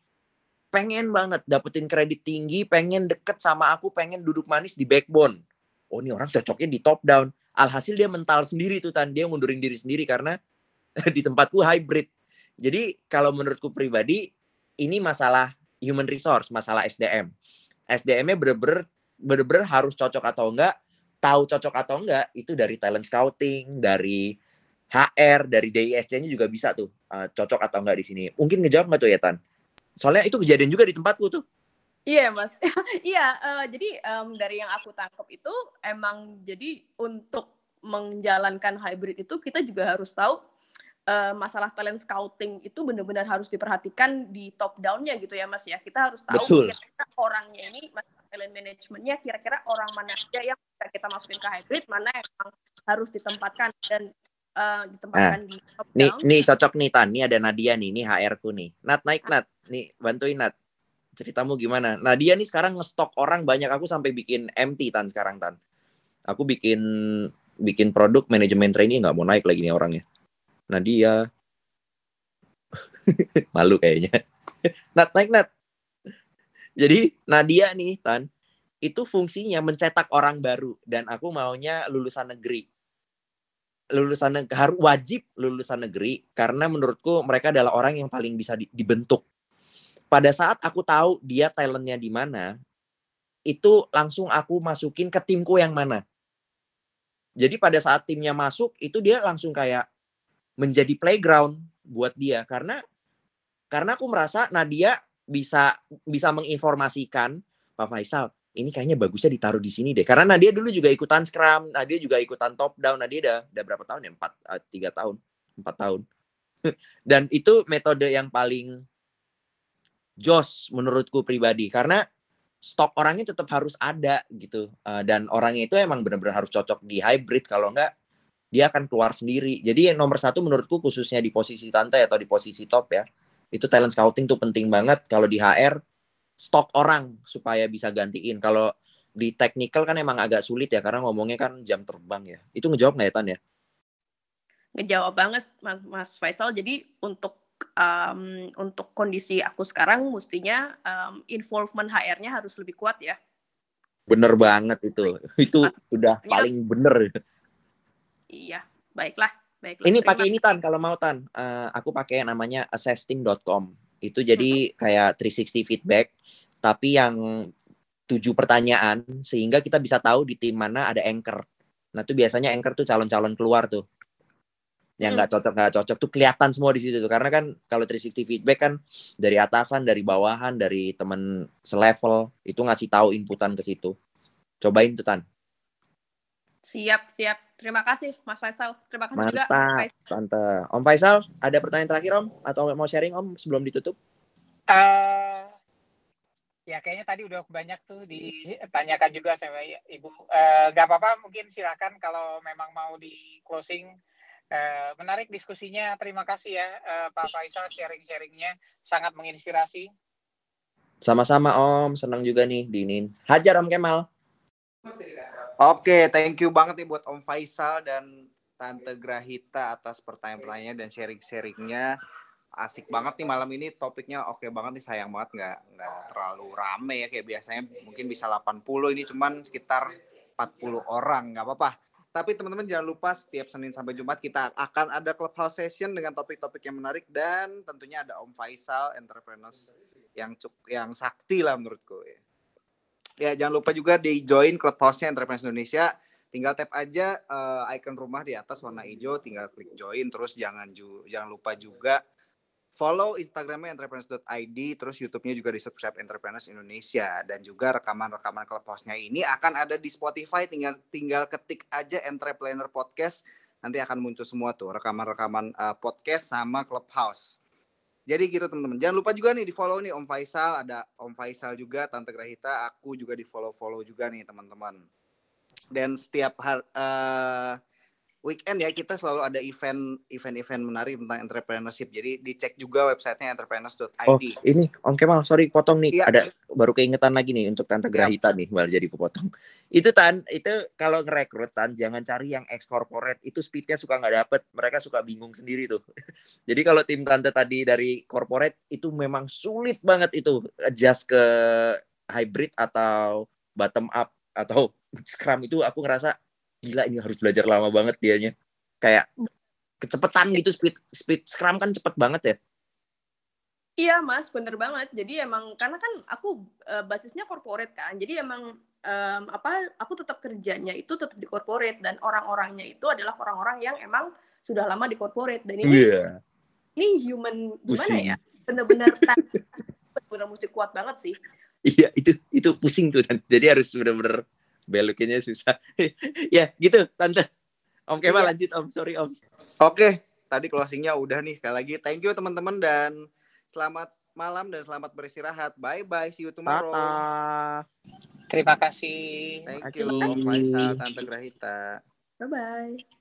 pengen banget dapetin kredit tinggi, pengen deket sama aku, pengen duduk manis di backbone oh ini orang cocoknya di top down. Alhasil dia mental sendiri tuh tan. Dia ngundurin diri sendiri karena di tempatku hybrid. Jadi kalau menurutku pribadi ini masalah human resource masalah SDM SDM-nya bener-bener harus cocok atau enggak tahu cocok atau enggak itu dari talent scouting dari HR dari DISC-nya juga bisa tuh uh, cocok atau enggak di sini. Mungkin ngejawab nggak tuh ya Tan? Soalnya itu kejadian juga di tempatku tuh Iya mas, iya uh, jadi um, dari yang aku tangkap itu emang jadi untuk menjalankan hybrid itu kita juga harus tahu uh, masalah talent scouting itu benar-benar harus diperhatikan di top down-nya gitu ya Mas ya. Kita harus tahu kira-kira orangnya ini talent managementnya kira-kira orang mana aja yang bisa kita masukin ke hybrid, mana yang harus ditempatkan dan uh, ditempatkan nah, di top nih, down. Nih cocok nih Tan, nih ada Nadia nih, nih HR ku nih. Nat naik Nat, nih bantuin Nat. Ceritamu gimana? Nadia nih sekarang ngestok orang banyak aku sampai bikin empty Tan sekarang Tan. Aku bikin bikin produk manajemen training nggak mau naik lagi nih orangnya. Nadia. Malu kayaknya. Nat, naik Nat. Jadi Nadia nih, Tan, itu fungsinya mencetak orang baru. Dan aku maunya lulusan negeri. Lulusan negeri, harus wajib lulusan negeri. Karena menurutku mereka adalah orang yang paling bisa dibentuk. Pada saat aku tahu dia talentnya di mana, itu langsung aku masukin ke timku yang mana. Jadi pada saat timnya masuk, itu dia langsung kayak, menjadi playground buat dia. Karena karena aku merasa Nadia bisa bisa menginformasikan Pak Faisal ini kayaknya bagusnya ditaruh di sini deh. Karena Nadia dulu juga ikutan scrum Nadia juga ikutan top down. Nadia udah udah berapa tahun ya? Empat eh, tiga tahun empat tahun. Dan itu metode yang paling jos menurutku pribadi karena stok orangnya tetap harus ada gitu uh, dan orangnya itu emang benar-benar harus cocok di hybrid kalau enggak dia akan keluar sendiri. Jadi yang nomor satu menurutku khususnya di posisi tante atau di posisi top ya, itu talent scouting tuh penting banget. Kalau di HR, stok orang supaya bisa gantiin. Kalau di technical kan emang agak sulit ya, karena ngomongnya kan jam terbang ya. Itu ngejawab nggak ya Tan ya? Ngejawab banget Mas, Mas Faisal. Jadi untuk um, untuk kondisi aku sekarang mestinya um, involvement HR-nya harus lebih kuat ya. Bener banget itu. Itu udah paling bener. Iya, baiklah. Baiklah. Ini pakai ini Tan kalau mau Tan. Uh, aku pakai namanya assessing.com. Itu jadi kayak 360 feedback tapi yang tujuh pertanyaan sehingga kita bisa tahu di tim mana ada anchor. Nah, itu biasanya anchor tuh calon-calon keluar tuh. Yang nggak hmm. cocok nggak cocok tuh kelihatan semua di situ tuh. Karena kan kalau 360 feedback kan dari atasan, dari bawahan, dari temen selevel itu ngasih tahu inputan ke situ. Cobain tuh Tan. Siap, siap. Terima kasih Mas Faisal. Terima kasih Mantap, juga Tante. Om Faisal, ada pertanyaan terakhir Om atau mau sharing Om sebelum ditutup? Uh, ya kayaknya tadi udah banyak tuh ditanyakan juga sama Ibu. Uh, gak apa-apa, mungkin silakan kalau memang mau di closing. Uh, menarik diskusinya. Terima kasih ya uh, Pak Faisal sharing-sharingnya sangat menginspirasi. Sama-sama Om, senang juga nih Dinin. Hajar Om Kemal. Oke, thank you banget nih buat Om Faisal dan Tante Grahita atas pertanyaan-pertanyaannya dan sharing-sharingnya. Asik banget nih malam ini topiknya oke banget nih sayang banget nggak nggak terlalu rame ya kayak biasanya mungkin bisa 80 ini cuman sekitar 40 orang nggak apa-apa. Tapi teman-teman jangan lupa setiap Senin sampai Jumat kita akan ada clubhouse session dengan topik-topik yang menarik dan tentunya ada Om Faisal entrepreneurs yang cuk yang sakti lah menurutku ya. Ya, jangan lupa juga di join clubhouse-nya Entrepreneurs Indonesia. Tinggal tap aja uh, icon rumah di atas warna hijau, tinggal klik join. Terus jangan jangan lupa juga follow Instagramnya entrepreneurs.id, terus YouTube-nya juga di subscribe Entrepreneurs Indonesia dan juga rekaman-rekaman clubhouse-nya ini akan ada di Spotify. Tinggal tinggal ketik aja Entrepreneur Podcast, nanti akan muncul semua tuh rekaman-rekaman uh, podcast sama clubhouse. Jadi gitu teman-teman. Jangan lupa juga nih di follow nih Om Faisal, ada Om Faisal juga, Tante Grahita, aku juga di follow follow juga nih teman-teman. Dan setiap hari uh, weekend ya kita selalu ada event event-event menarik tentang entrepreneurship. Jadi dicek juga websitenya entrepreneurs.id. Oh ini Om Kemal, sorry potong nih. Ya. Ada baru keingetan lagi nih untuk Tante iya. Grahita ya. nih malah jadi potong. Itu Tan, itu kalau ngerekrut Tan jangan cari yang ex corporate. Itu speednya suka nggak dapet. Mereka suka bingung sendiri tuh. jadi kalau tim Tante tadi dari corporate itu memang sulit banget itu adjust ke hybrid atau bottom up atau scrum itu aku ngerasa gila ini harus belajar lama banget dianya kayak kecepatan gitu speed speed scrum kan cepet banget ya Iya mas, bener banget. Jadi emang karena kan aku uh, basisnya corporate kan, jadi emang um, apa aku tetap kerjanya itu tetap di corporate dan orang-orangnya itu adalah orang-orang yang emang sudah lama di corporate dan ini yeah. ini human gimana pusing. ya? Bener-bener bener-bener mesti kuat banget sih. Iya itu itu pusing tuh, jadi harus bener-bener belokinnya susah. ya gitu tante. Om Kemal Iya. lanjut Om, sorry Om. Oke, tadi closingnya udah nih sekali lagi. Thank you teman-teman dan selamat malam dan selamat beristirahat. Bye bye, see you tomorrow. Tata. Terima kasih. Thank you. Om Faisal, Tante Grahita. Bye bye.